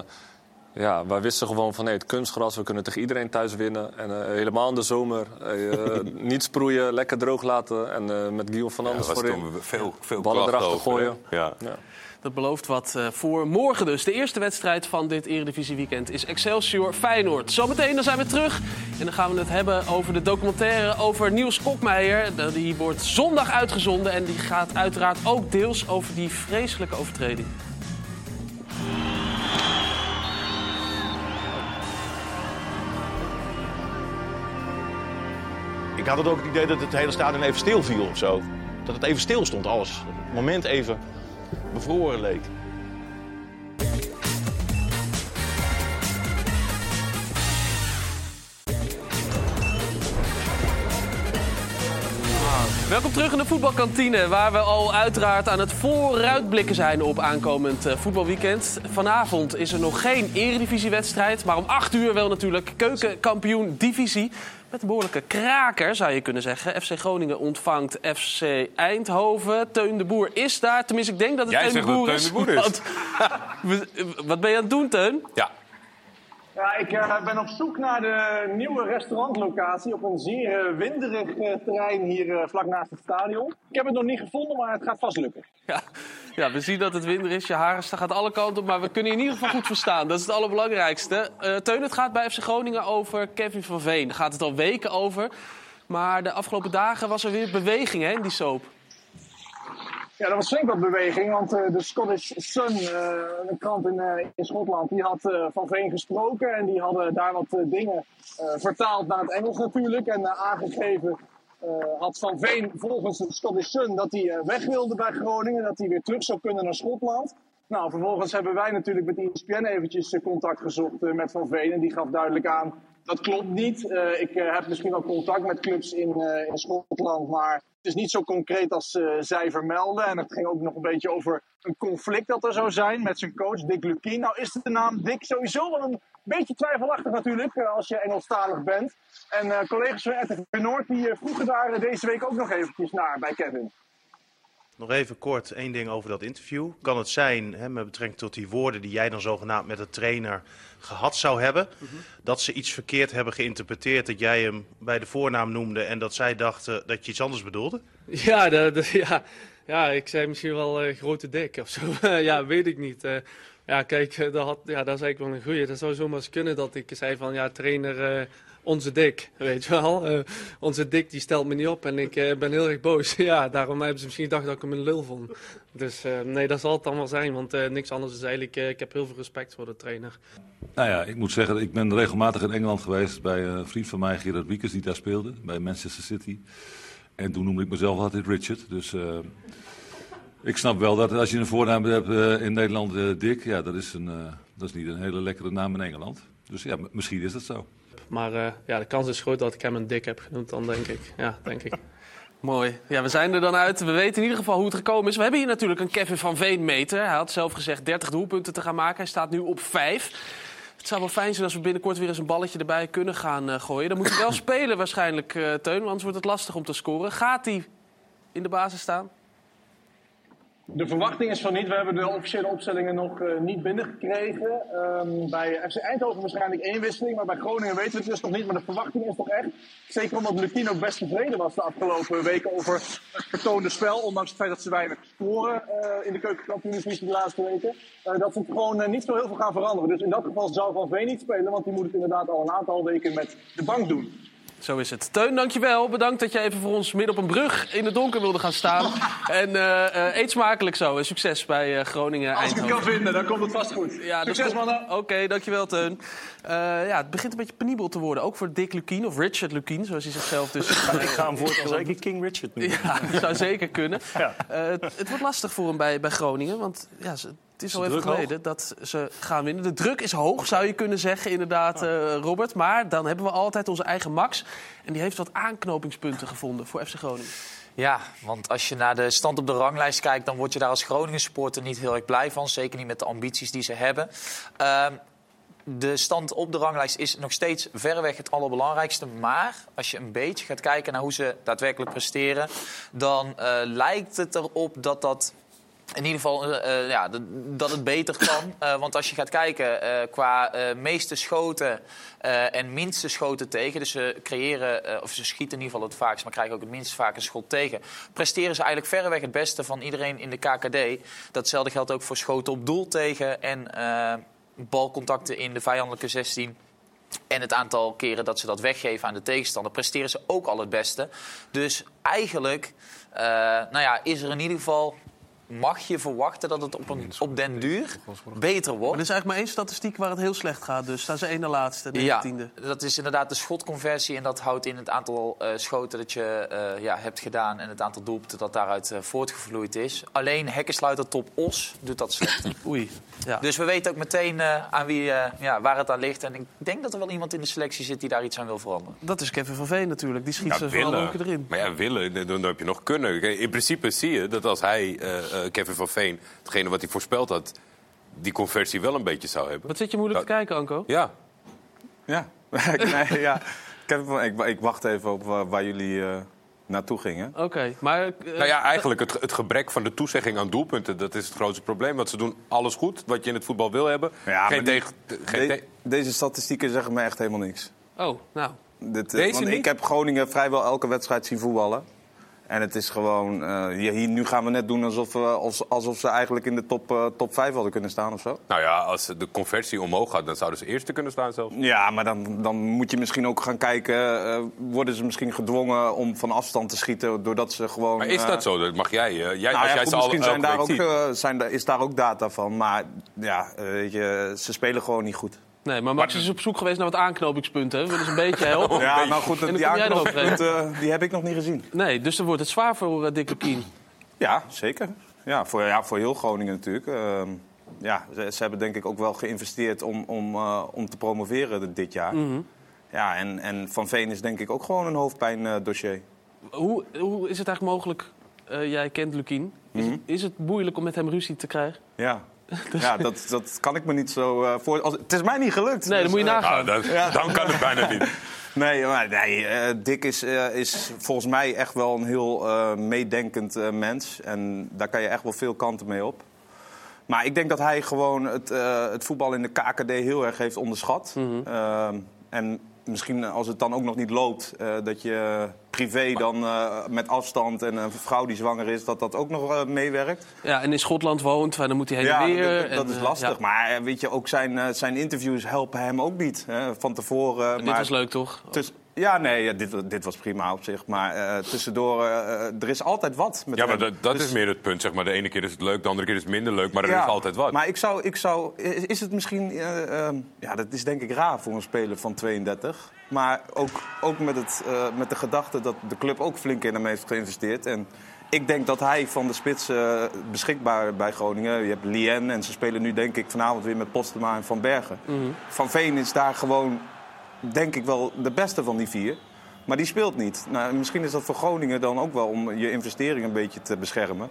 ja, wij wisten gewoon van, nee, het kunstgras, we kunnen tegen iedereen thuis winnen. En eh, helemaal in de zomer, eh, <laughs> niet sproeien, lekker droog laten. En eh, met Guillaume van Ja, Anders was voorin. toen veel, veel Ballen erachter over, gooien. Ja. Ja. Dat belooft wat eh, voor morgen dus. De eerste wedstrijd van dit Eredivisie-weekend is Excelsior Feyenoord. Zometeen dan zijn we terug en dan gaan we het hebben over de documentaire over Niels Kokmeijer. Die wordt zondag uitgezonden en die gaat uiteraard ook deels over die vreselijke overtreding. Ik had het ook het idee dat het hele stadion even stil viel of zo. Dat het even stil stond, alles. Het moment even bevroren leek. Welkom terug in de voetbalkantine, waar we al uiteraard aan het vooruitblikken zijn op aankomend eh, voetbalweekend. Vanavond is er nog geen eredivisiewedstrijd, maar om 8 uur wel natuurlijk keukenkampioen divisie. Met een behoorlijke kraker, zou je kunnen zeggen. FC Groningen ontvangt FC Eindhoven. Teun de Boer is daar. Tenminste, ik denk dat het Jij Teun de zegt dat Boer Teun is. de Boer is. We- wat ben je aan het doen, Teun? Ja. Ja, ik eh, ben op zoek naar de nieuwe restaurantlocatie op een zeer eh, winderig eh, terrein hier vlak naast het stadion. Ik heb het nog niet gevonden, maar het gaat vast lukken. Ja, ja, we zien dat het winter is. Je haar gaat alle kanten op, maar we kunnen je in ieder geval goed verstaan. Dat is het allerbelangrijkste. Teun, het gaat bij FC Groningen over Kevin van Veen. Daar gaat het al weken over. Maar de afgelopen dagen was er weer beweging hè, in die soap. Ja, dat was flink wat beweging, want eh, de Scottish Sun, eh, een krant in, eh, in Schotland, die had Van Veen gesproken. En die hadden daar wat dingen vertaald naar het Engels natuurlijk. En aangegeven had Van Veen volgens de Scottish Sun dat hij weg wilde bij Groningen. Dat hij weer terug zou kunnen naar Schotland. Nou, vervolgens hebben wij natuurlijk met ESPN eventjes eh, contact gezocht eh, met Van Veen. En die gaf duidelijk aan, dat klopt niet. Eh, ik heb misschien wel contact met clubs in, in Schotland, maar het is niet zo concreet als zij vermelden. En het ging ook nog een beetje over een conflict dat er zou zijn met zijn coach Dick Lukien. Nou is de naam Dick sowieso wel een beetje twijfelachtig natuurlijk, als je Engelstalig bent. En eh, collega's van RTV Noord die vroegen daar deze week ook nog eventjes naar bij Kevin. Nog even kort één ding over dat interview. Kan het zijn, hè, met betrekking tot die woorden die jij dan zogenaamd met de trainer gehad zou hebben, dat ze iets verkeerd hebben geïnterpreteerd, dat jij hem bij de voornaam noemde en dat zij dachten dat je iets anders bedoelde? <laughs> Ja, de, de- ja. Ja, ik zei misschien wel eh, grote dik of zo. <laughs> ja, weet ik niet. Eh, ja, kijk, eh, dat, had, ja, dat is eigenlijk wel een goeie. Dat zou zomaar eens kunnen dat ik zei van, ja, trainer, onze dik, weet je wel. Eh, onze dik, die stelt me niet op en ik eh, ben heel erg boos. <laughs> ja, daarom hebben ze misschien gedacht dat ik hem een lul vond. Dus eh, nee, dat zal het dan wel zijn, want niks anders is eigenlijk... ik heb heel veel respect voor de trainer. Nou ja, ik moet zeggen, ik ben regelmatig in Engeland geweest bij een vriend van mij, Gerard Wiekers, die daar speelde, bij Manchester City. En toen noemde ik mezelf altijd Richard. Dus ik snap wel dat als je een voornaam hebt in Nederland, Dick, ja, dat is, een, dat is niet een hele lekkere naam in Engeland. Dus ja, misschien is dat zo. Maar eh, ja, de kans is groot dat ik hem een dik heb genoemd, dan denk ik. Ja, denk ik. <laughs> Mooi. Ja, we zijn er dan uit. We weten in ieder geval hoe het gekomen is. We hebben hier natuurlijk een Kevin van Veen meter. Hij had zelf gezegd 30 doelpunten te gaan maken. Hij staat nu op 5. Het zou wel fijn zijn als we binnenkort weer eens een balletje erbij kunnen gaan eh, gooien. Dan moet hij wel <laughs> spelen waarschijnlijk, eh, Teun, anders wordt het lastig om te scoren. Gaat hij in de basis staan? De verwachting is van niet. We hebben de officiële opstellingen nog eh, niet binnengekregen. Ehm, bij FC Eindhoven waarschijnlijk één wisseling, maar bij Groningen weten we het dus nog niet. Maar de verwachting is toch echt, zeker omdat Lukien ook best tevreden was de afgelopen weken over het vertoonde spel, ondanks het feit dat ze weinig scoren eh, in de keukenkampioenvisie de laatste weken, eh, dat ze het gewoon niet zo heel veel gaan veranderen. Dus in dat geval zou Van Veen niet spelen, want die moet het inderdaad al een aantal weken met de bank doen. Zo is het. Teun, dankjewel. Bedankt dat je even voor ons midden op een brug in het donker wilde gaan staan. en eh, eh, eet smakelijk zo. En succes bij eh, Groningen. Als ik het kan vinden, dan komt het vast goed. Ja, Succes, mannen. Oké, dankjewel Teun. Eh, ja, het begint een beetje penibel te worden. Ook voor Dick Lukien, of Richard Lukien, zoals hij zichzelf dus... <laughs> Ik ga hem voortaan zeker King Richard noemen. Ja, dat zou zeker kunnen. Ja. Eh, het, het wordt lastig voor hem bij, bij Groningen. Want ja, ze- het is al even geleden dat ze gaan winnen. De druk is hoog, zou je kunnen zeggen, inderdaad, eh, Robert. Maar dan hebben we altijd onze eigen Max. En die heeft wat aanknopingspunten gevonden voor FC Groningen. Ja, want als je naar de stand op de ranglijst kijkt, dan word je daar als Groningen supporter niet heel erg blij van. Zeker niet met de ambities die ze hebben. Ehm, de stand op de ranglijst is nog steeds verreweg het allerbelangrijkste. Maar als je een beetje gaat kijken naar hoe ze daadwerkelijk presteren, dan eh, lijkt het erop dat dat. In ieder geval eh, eh, ja, dat- het beter kan. <coughs> Eh, want als je gaat kijken qua meeste schoten en minste schoten tegen. Dus ze creëren, of ze schieten in ieder geval het vaakst, maar krijgen ook het minst vaak een schot tegen. Presteren ze eigenlijk verreweg het beste van iedereen in de KKD. Datzelfde geldt ook voor schoten op doel tegen en balcontacten in de vijandelijke 16. En het aantal keren dat ze dat weggeven aan de tegenstander, presteren ze ook al het beste. Dus eigenlijk nou ja, is er in ieder geval. Mag je verwachten dat het op, een, op den duur beter wordt? Maar er is eigenlijk maar één statistiek waar het heel slecht gaat. Dus staan ze één na laatste, Ja, 19e. dat is inderdaad de schotconversie. En dat houdt in het aantal eh, schoten dat je eh, ja, hebt gedaan... en het aantal doelpunten dat daaruit eh, voortgevloeid is. Alleen hekkensluiter top Os doet dat slechter. <clears throat> Oei. Ja. Dus we weten ook meteen eh, aan wie, eh, ja, waar het aan ligt. En ik denk dat er wel iemand in de selectie zit die daar iets aan wil veranderen. Dat is Kevin van Veen natuurlijk. Die schiet Ja, ze vooral willen. ook erin. Maar ja, willen, dan, heb je nog kunnen. In principe zie je dat als hij, Kevin van Veen, hetgene wat hij voorspeld had, die conversie wel een beetje zou hebben. Wat zit je moeilijk te kijken, Anko? Ja. Ja, <laughs> nee, ja. Ik, ik, ik wacht even op waar, waar jullie eh, naartoe gingen. Oké, maar... eh, Nou ja, eigenlijk het, het gebrek van de toezegging aan doelpunten, dat is het grootste probleem. Want ze doen alles goed wat je in het voetbal wil hebben. Ja, geen maar die- tegen, geen de- te- deze statistieken zeggen me echt helemaal niks. Oh, nou. Dit, eh, Deze want niet? ik heb Groningen vrijwel elke wedstrijd zien voetballen. En het is gewoon... eh, hier, nu gaan we net doen alsof, we, als- alsof ze eigenlijk in de top, eh, top 5 hadden kunnen staan of zo. Nou ja, als de conversie omhoog gaat, dan zouden ze eerste kunnen staan zelfs. Ja, maar dan, dan moet je misschien ook gaan kijken... eh, worden ze misschien gedwongen om van afstand te schieten... doordat ze gewoon... Maar is dat zo? Dat mag jij. jij, nou als ja, jij goed, ze al misschien zijn daar ook, zijn, is daar ook data van. Maar ja, weet je, ze spelen gewoon niet goed. Nee, maar Max is op zoek geweest naar wat aanknopingspunten. We willen ze een beetje helpen. Ja, nou goed, En dan die aanknopingspunten eh, die heb ik nog niet gezien. Nee, dus dan wordt het zwaar voor uh, Dick Lukien. Ja, zeker. Ja, voor, ja, voor heel Groningen natuurlijk. Ehm, ja, ze, ze hebben denk ik ook wel geïnvesteerd om, om, eh, om te promoveren dit jaar. Mhm. Ja, en, en Van Veen is denk ik ook gewoon een hoofdpijndossier. Hoe, hoe is het eigenlijk mogelijk, eh, jij kent Lukien, is, Mhm. het, is het moeilijk om met hem ruzie te krijgen? Ja. Dus- <laughs> Ja, dat, dat kan ik me niet zo uh, voor. Als, het is mij niet gelukt. Nee, dan moet je eh, nagaan. Nou, dan, dan kan het bijna niet. <laughs> Nee, maar nee, uh, Dick is, uh, is volgens mij echt wel een heel uh, meedenkend mens. En daar kan je echt wel veel kanten mee op. Maar ik denk dat hij gewoon het, uh, het voetbal in de KKD heel erg heeft onderschat. Mm -hmm. en misschien als het dan ook nog niet loopt, uh, dat je privé dan eh, met afstand en een vrouw die zwanger is, dat dat ook nog eh, meewerkt. Ja, en in Schotland woont, dan moet hij heen Ja, en weer. dat, dat en, is eh, lastig. ja. Maar eh, weet je, ook zijn, eh, zijn interviews helpen hem ook niet. Hè, van tevoren. Dit maar was leuk, toch? tuss- ja, nee, ja, dit, dit was prima op zich. Maar eh, tussendoor, eh, eh, er is altijd wat. Met Ja, maar dat, dat Dus- is meer het punt. Zeg maar. De ene keer is het leuk, de andere keer is het minder leuk. Maar er Ja, is altijd wat. Maar ik zou, ik zou, is is het misschien, eh, ehm, ja, dat is denk ik raar voor een speler van 32. Maar ook, ook met, het, eh, met de gedachte dat de club ook flink in hem heeft geïnvesteerd. En ik denk dat hij van de spits eh, beschikbaar bij Groningen. Je hebt Lien en ze spelen nu denk ik vanavond weer met Postema en Van Bergen. Mhm. Van Veen is daar gewoon, denk ik wel, de beste van die vier. Maar die speelt niet. Nou, misschien is dat voor Groningen dan ook wel om je investering een beetje te beschermen.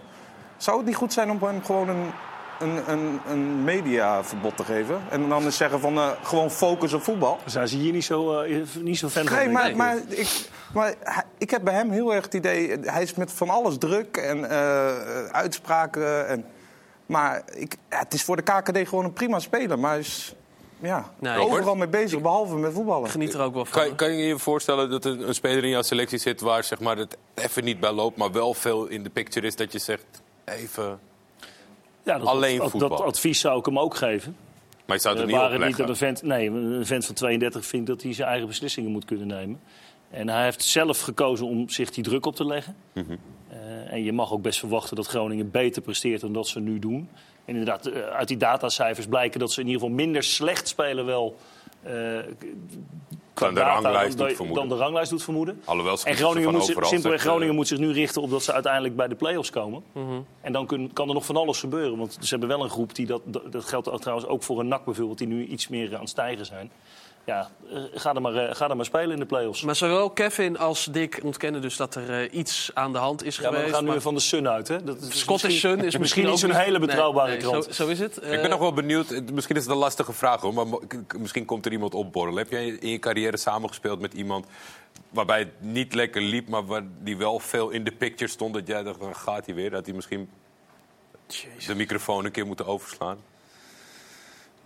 Zou het niet goed zijn om hem gewoon een, een, een, een mediaverbod te geven? En dan eens zeggen van eh, gewoon focus op voetbal? Zijn ze hier niet zo, eh, niet zo fan van? Nee, maar, ik. maar, ik, maar ik heb bij hem heel erg het idee... Hij is met van alles druk en eh, uitspraken. En, maar ik, het is voor de KKD gewoon een prima speler. Maar hij is ja, Nee, overal mee bezig, behalve met voetballen. Geniet er ook wel van. Kan, kan je je voorstellen dat er een speler in jouw selectie zit waar zeg maar, het even niet bij loopt, maar wel veel in de picture is dat je zegt even Ja, dat, alleen dat, voetbal? dat advies zou ik hem ook geven. maar je zou het er Eh, niet waren niet dat een vent, nee, een vent van 32 vindt dat hij zijn eigen beslissingen moet kunnen nemen. En hij heeft zelf gekozen om zich die druk op te leggen. Mhm. En je mag ook best verwachten dat Groningen beter presteert dan dat ze nu doen. En inderdaad, eh, uit die datacijfers blijken dat ze in ieder geval minder slecht spelen wel. eh, qua Dan de data ranglijst dan, doet vermoeden. dan de ranglijst doet vermoeden. Alhoewel ze En Groningen, van moet, zich- zeggen, Groningen moet zich nu richten op dat ze uiteindelijk bij de play-offs komen. Mhm. En dan kun- kan er nog van alles gebeuren. Want ze hebben wel een groep die dat, dat geldt trouwens ook voor een NAC bijvoorbeeld, die nu iets meer aan het stijgen zijn. Ja, eh, ga er maar, eh, ga er maar spelen in de play-offs. Maar zowel Kevin als Dick ontkennen dus dat er eh, iets aan de hand is Ja, maar geweest. we gaan nu maar van de Sun uit, hè? Dat is Scottish misschien- Sun is <laughs> misschien niet zo'n hele betrouwbare Nee, nee, krant. Zo, zo is het. Ik ben nog wel benieuwd, misschien is het een lastige vraag hoor, maar misschien komt er iemand opborrelen. Heb jij in je carrière samengespeeld met iemand waarbij het niet lekker liep, maar waar die wel veel in de picture stond dat jij dacht, "Dan gaat hij weer? Dat hij misschien de microfoon een keer moeten overslaan?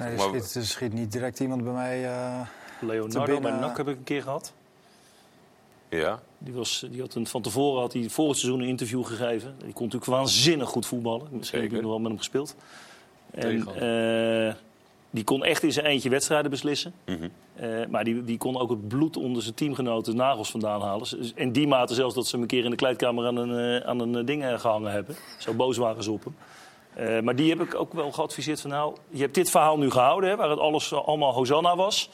Nee, er schiet, er schiet niet direct iemand bij mij eh, te Leonardo bij NAC heb ik een keer gehad. Ja. Die, was, die had een, van tevoren had hij voor het seizoen een interview gegeven. Die kon natuurlijk waanzinnig goed voetballen. Misschien heb ik nog wel met hem gespeeld. En, eh, die kon echt in zijn eentje wedstrijden beslissen. Mhm. Eh, maar die, die kon ook het bloed onder zijn teamgenoten nagels vandaan halen. In die mate zelfs dat ze hem een keer in de kleedkamer aan een, aan een ding eh, gehangen hebben. Zo boos waren ze op hem. Eh, maar die heb ik ook wel geadviseerd van nou, je hebt dit verhaal nu gehouden, hè, waar het alles eh, allemaal Hosanna was.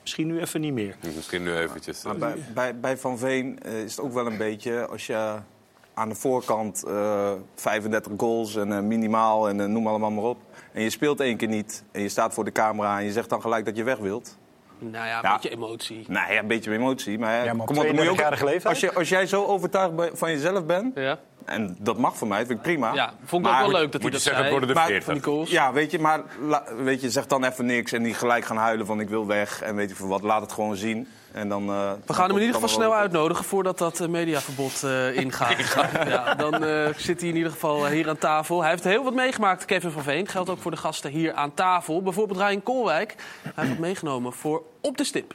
Misschien nu even niet meer. Misschien nu eventjes. Maar bij, bij, bij Van Veen eh, is het ook wel een beetje als je aan de voorkant eh, 35 goals en eh, minimaal en eh, noem allemaal maar op. En je speelt één keer niet en je staat voor de camera en je zegt dan gelijk dat je weg wilt. Nou ja, een Ja. beetje emotie. Nou ja, een beetje emotie. Maar, Ja, maar kom op, dan moet je ook- 32-jarige leeftijd? als, je, als jij zo overtuigd van jezelf bent, Ja. en dat mag voor mij, dat vind ik prima. Ja, vond ik ook wel leuk dat hij moet je dat zeggen, zei. de Maar 40. van die goals. Ja, weet je, maar la- weet je, zeg dan even niks en niet gelijk gaan huilen van ik wil weg en weet je voor wat. Laat het gewoon zien. En dan, eh, We gaan hem in ieder geval snel uit. uitnodigen voordat dat eh, mediaverbod eh, <laughs> ingaat. ja, dan eh, zit hij in ieder geval hier aan tafel. Hij heeft heel wat meegemaakt, Kevin van Veen. Geldt ook voor de gasten hier aan tafel. Bijvoorbeeld Ryan Koolwijk. Hij heeft wat meegenomen voor Op de Stip.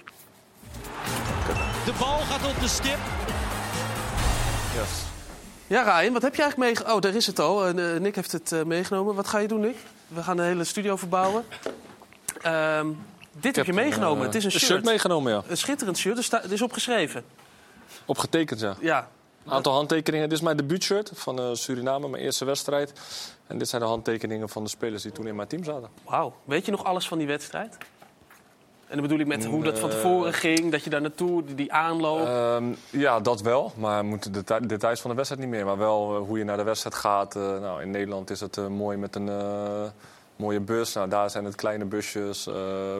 De bal gaat op de stip. Ja, Ryan, wat heb je eigenlijk meegenomen? Oh, daar is het al. En, Nick heeft het eh, meegenomen. Wat ga je doen, Nick? We gaan de hele studio verbouwen. Ehm, dit heb je meegenomen. het is een Een shirt. shirt meegenomen, ja. Een schitterend shirt. Er sta- is opgeschreven. Opgetekend, ja. Ja. Een aantal handtekeningen. Dit is mijn debuutshirt van eh, Suriname, mijn eerste wedstrijd. En dit zijn de handtekeningen van de spelers die toen in mijn team zaten. Wauw. Weet je nog alles van die wedstrijd? En dan bedoel ik met hoe dat van Eh, tevoren ging, dat je daar naartoe, die, aanloop. Ehm, ja, dat wel. Maar we moeten de deta- details van de wedstrijd niet meer. Maar wel eh, hoe je naar de wedstrijd gaat. Eh, nou, in Nederland is het eh, mooi met een eh, mooie bus. Nou, daar zijn het kleine busjes. eh,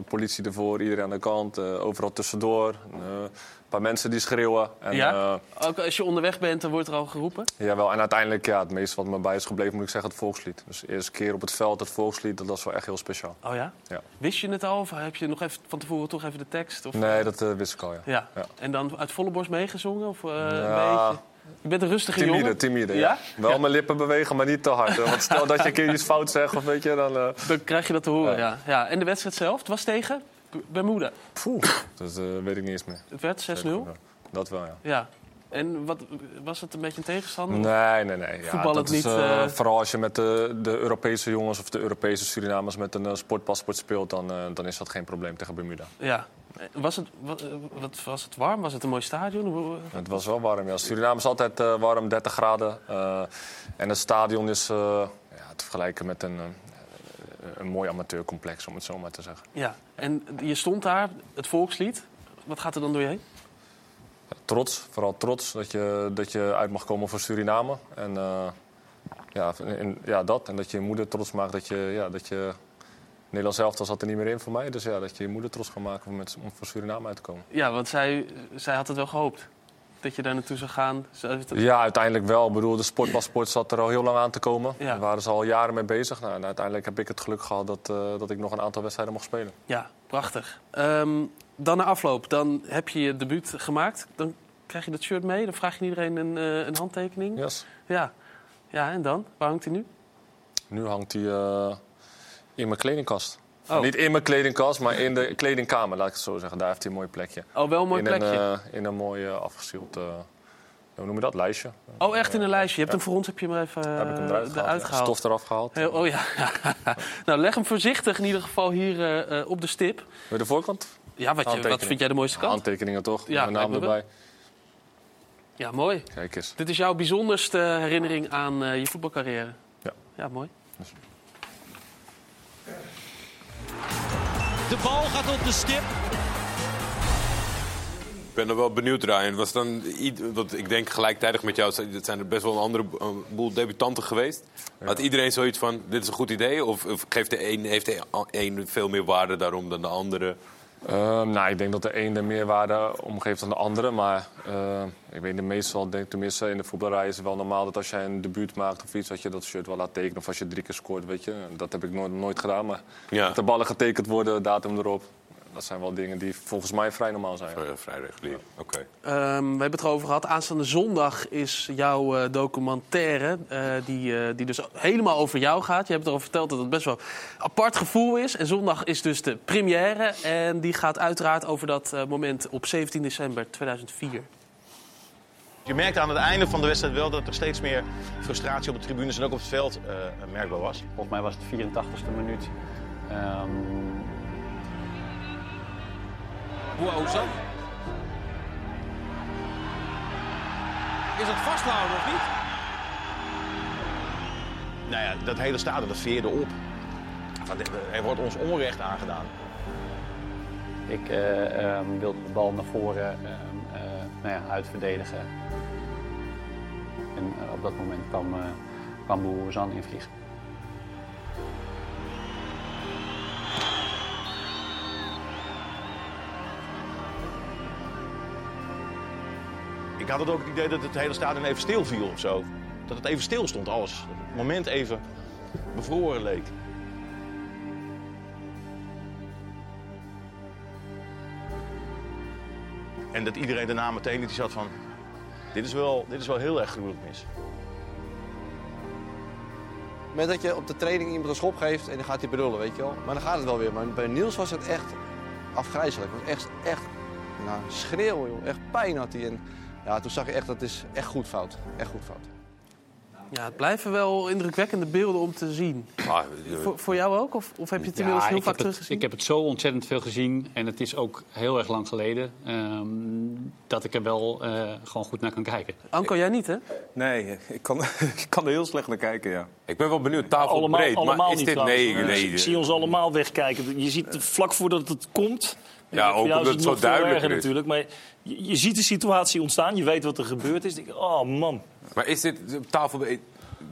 politie ervoor, iedereen aan de kant. eh, overal tussendoor. Eh, een paar mensen die schreeuwen. En, ja? Ook als je onderweg bent, dan wordt er al geroepen. Jawel, en uiteindelijk, ja, het meeste wat me bij is gebleven, moet ik zeggen, het volkslied. Dus de eerste keer op het veld het volkslied, dat was wel echt heel speciaal. Oh ja? Ja. Wist je het al? Of heb je nog even van tevoren toch even de tekst? Of, Nee, dat wist ik al, ja. Ja. Ja. En dan uit volle borst meegezongen? Of eh, een Ja. beetje? Je bent een rustige Timide, jongen. timide, ja. Ja? Wel mijn lippen bewegen, maar niet te hard. hè. Want stel dat je een keer iets fout zegt, of weet je, dan... eh, Dan krijg je dat te horen, ja. ja. En de wedstrijd zelf, het was tegen Bermuda. Poeh, dat eh, weet ik niet eens meer. Het werd 6-0. Dat wel, ja. Ja. En wat, was het een beetje een tegenstander? Nee, nee, nee. Ja, Voetbal het is, niet, eh, eh, Vooral als je met de, de Europese jongens of de Europese Surinamers met een eh, sportpaspoort speelt, dan, dan is dat geen probleem tegen Bermuda. Ja. Was het, wat, wat, was het warm? Was het een mooi stadion? Het was wel warm, ja. Suriname is altijd warm, 30 graden. en het stadion is ja, te vergelijken met een, een mooi amateurcomplex, om het zo maar te zeggen. Ja. En je stond daar, het volkslied. Wat gaat er dan door je heen? Trots, vooral trots dat je, dat je uit mag komen voor Suriname. En eh, ja, en, ja, dat. En dat je je moeder trots maakt dat je... Ja, dat je Nederlands elftal zat er niet meer in voor mij. Dus ja, dat je je moeder trots kan maken om, met, om voor Suriname uit te komen. Ja, want zij, zij had het wel gehoopt. Dat je daar naartoe zou gaan. Ja, uiteindelijk wel. Ik bedoel, de sportpaspoort zat er al heel lang aan te komen. Ja. Daar waren ze al jaren mee bezig. Nou, en uiteindelijk heb ik het geluk gehad dat, eh, dat ik nog een aantal wedstrijden mocht spelen. Ja, prachtig. Ehm, dan na afloop, dan heb je je debuut gemaakt. Dan krijg je dat shirt mee. Dan vraag je iedereen een, eh, een handtekening. Yes. Ja. ja, en dan? Waar hangt hij nu? Nu hangt hij eh, in mijn kledingkast. Oh. Niet in mijn kledingkast, maar in de kledingkamer, laat ik het zo zeggen. Daar heeft hij een mooi plekje. Oh, wel een mooi in plekje. Een, eh, in een mooi afgestield, eh, hoe noem je dat, lijstje. Oh, echt in een lijstje. Je hebt hem voor ons heb je hem even eh, heb ik hem eruit gehaald, ja. Stof eraf gehaald. Heel- oh ja. <laughs> nou, leg hem voorzichtig in ieder geval hier op de stip. Wil je de voorkant? Ja, wat, je, wat vind jij de mooiste kant? Handtekeningen toch? Ja, Mijn naam erbij. Ja, mooi. Kijk eens. Dit is jouw bijzonderste herinnering aan eh, je voetbalcarrière. Ja. Ja, mooi. De bal gaat op de stip. Ik ben er wel benieuwd, Ryan. Was dan, want ik denk gelijktijdig met jou, het zijn er best wel een andere een boel debutanten geweest. Had iedereen zoiets van, dit is een goed idee? Of, of geeft de een, heeft de een veel meer waarde daarom dan de andere? Ehm, nou, ik denk dat de een er meer waarde om geeft dan de andere. Maar eh, ik weet niet, meestal, denk, tenminste in de voetballerij is het wel normaal dat als jij een debuut maakt of iets, dat je dat shirt wel laat tekenen. Of als je drie keer scoort, weet je. Dat heb ik nooit, nooit gedaan. Maar Ja. dat de ballen getekend worden, datum erop. Dat zijn wel dingen die volgens mij vrij normaal zijn. vrij regulier, oké. Ehm, we hebben het erover gehad. Aanstaande zondag is jouw eh, documentaire, eh, die, eh, die dus helemaal over jou gaat. Je hebt erover verteld dat het best wel een apart gevoel is. En zondag is dus de première. En die gaat uiteraard over dat eh, moment op 17 december 2004. Je merkte aan het einde van de wedstrijd wel dat er steeds meer frustratie op de tribunes en ook op het veld eh, merkbaar was. Volgens mij was het 84ste minuut. Ehm, Bouaouza. Is dat vasthouden of niet? Nou ja, dat hele stadion dat veerde op. Van, Er wordt ons onrecht aangedaan. ik eh, ehm, wilde de bal naar voren ehm, eh, nou ja, uitverdedigen. En eh, op dat moment kwam, uh, kwam Boeroezan invliegen. Ik had het ook het idee dat het hele stadion even stil viel of zo. Dat het even stil stond, alles. Dat het moment even bevroren leek. En dat iedereen daarna meteen iets had van... Dit is wel, dit is wel heel erg gruwelijk mis. moment dat je op de training iemand een schop geeft en dan gaat hij brullen, weet je wel. Maar dan gaat het wel weer. Maar bij Niels was het echt afgrijzelijk. Het was echt, echt nou, schreeuwen, joh. Echt pijn had hij. En ja, toen zag je echt, dat is echt goed fout. Echt goed fout. Ja, het blijven wel indrukwekkende beelden om te zien. Voor, voor jou ook? Of, of heb je het inmiddels Ja, heel ik vaak heb, het, teruggezien? ik heb het zo ontzettend veel gezien. En het is ook heel erg lang geleden. ehm, dat ik er wel eh, gewoon goed naar kan kijken. Anko, jij niet, hè? Nee, ik kan, <laughs> ik kan er heel slecht naar kijken, ja. Ik ben wel benieuwd, tafel allemaal, breed. allemaal maar is niet dit... Nee, nee. Ik zie ons allemaal wegkijken. Je ziet vlak voordat het komt... Ja, ook omdat het zo duidelijk is. natuurlijk. Maar je, je ziet de situatie ontstaan. Je weet wat er gebeurd is. Denk oh man. Maar is dit op tafel...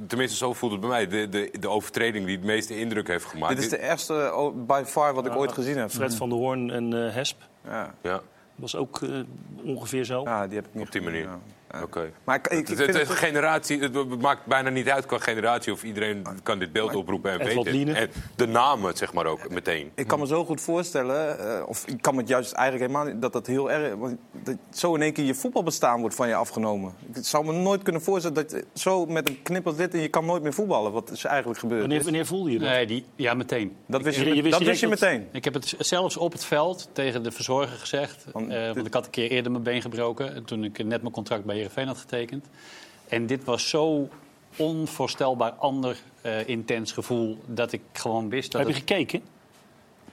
Tenminste, zo voelt het bij mij. De, de, de overtreding die het meeste indruk heeft gemaakt. Dit is de eerste oh, by far wat ik ooit gezien heb. Fred van der Hoorn en eh, Hesp. Ja. Ja. Was ook eh, ongeveer zo. Ja, die heb ik niet Op die manier. Oké. Maar ik, ik, ik Het, generatie, het maakt bijna niet uit qua generatie of iedereen kan dit beeld oproepen en weten. En de namen, zeg maar ook, meteen. Ik kan me zo goed voorstellen, eh, of ik kan me het juist eigenlijk helemaal niet, dat dat heel erg, want dat zo in één keer je voetbalbestaan wordt van je afgenomen. Ik zou me nooit kunnen voorstellen dat je zo met een knip als dit en je kan nooit meer voetballen. Wat is eigenlijk gebeurd? Wanneer, wanneer voelde je dat? Nee, die, ja, meteen. Dat wist Ik- je, je wist dat wist je dat- meteen. Ik heb het zelfs op het veld tegen de verzorger gezegd. eh, want ik had een keer eerder mijn been gebroken. En toen ik net mijn contract bij Heerenveen had getekend. En dit was zo onvoorstelbaar ander eh, intens gevoel dat ik gewoon wist dat Heb je het- gekeken?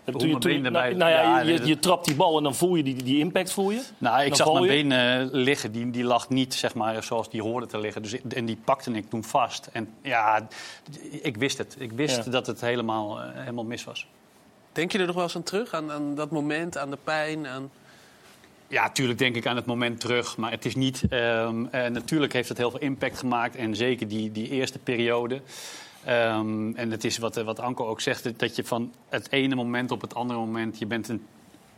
Toen je, toen, benen nou, nou ja, Ja, je, je, trapt die bal en dan voel je die, die impact voel je. Nou, ik Dan zag mijn je. benen liggen. Die, die lag niet zeg maar, zoals die hoorde te liggen. Dus, en die pakte ik toen vast. En ja, ik wist het. Ik wist Ja. dat het helemaal, eh, helemaal mis was. Denk je er nog wel eens aan terug? Aan, aan dat moment, aan de pijn? Aan... Ja, natuurlijk denk ik aan het moment terug. Maar het is niet. eh, natuurlijk heeft het heel veel impact gemaakt. En zeker die, die eerste periode. Ehm, en het is wat, eh, wat Anko ook zegt: dat- dat je van het ene moment op het andere moment. Je bent een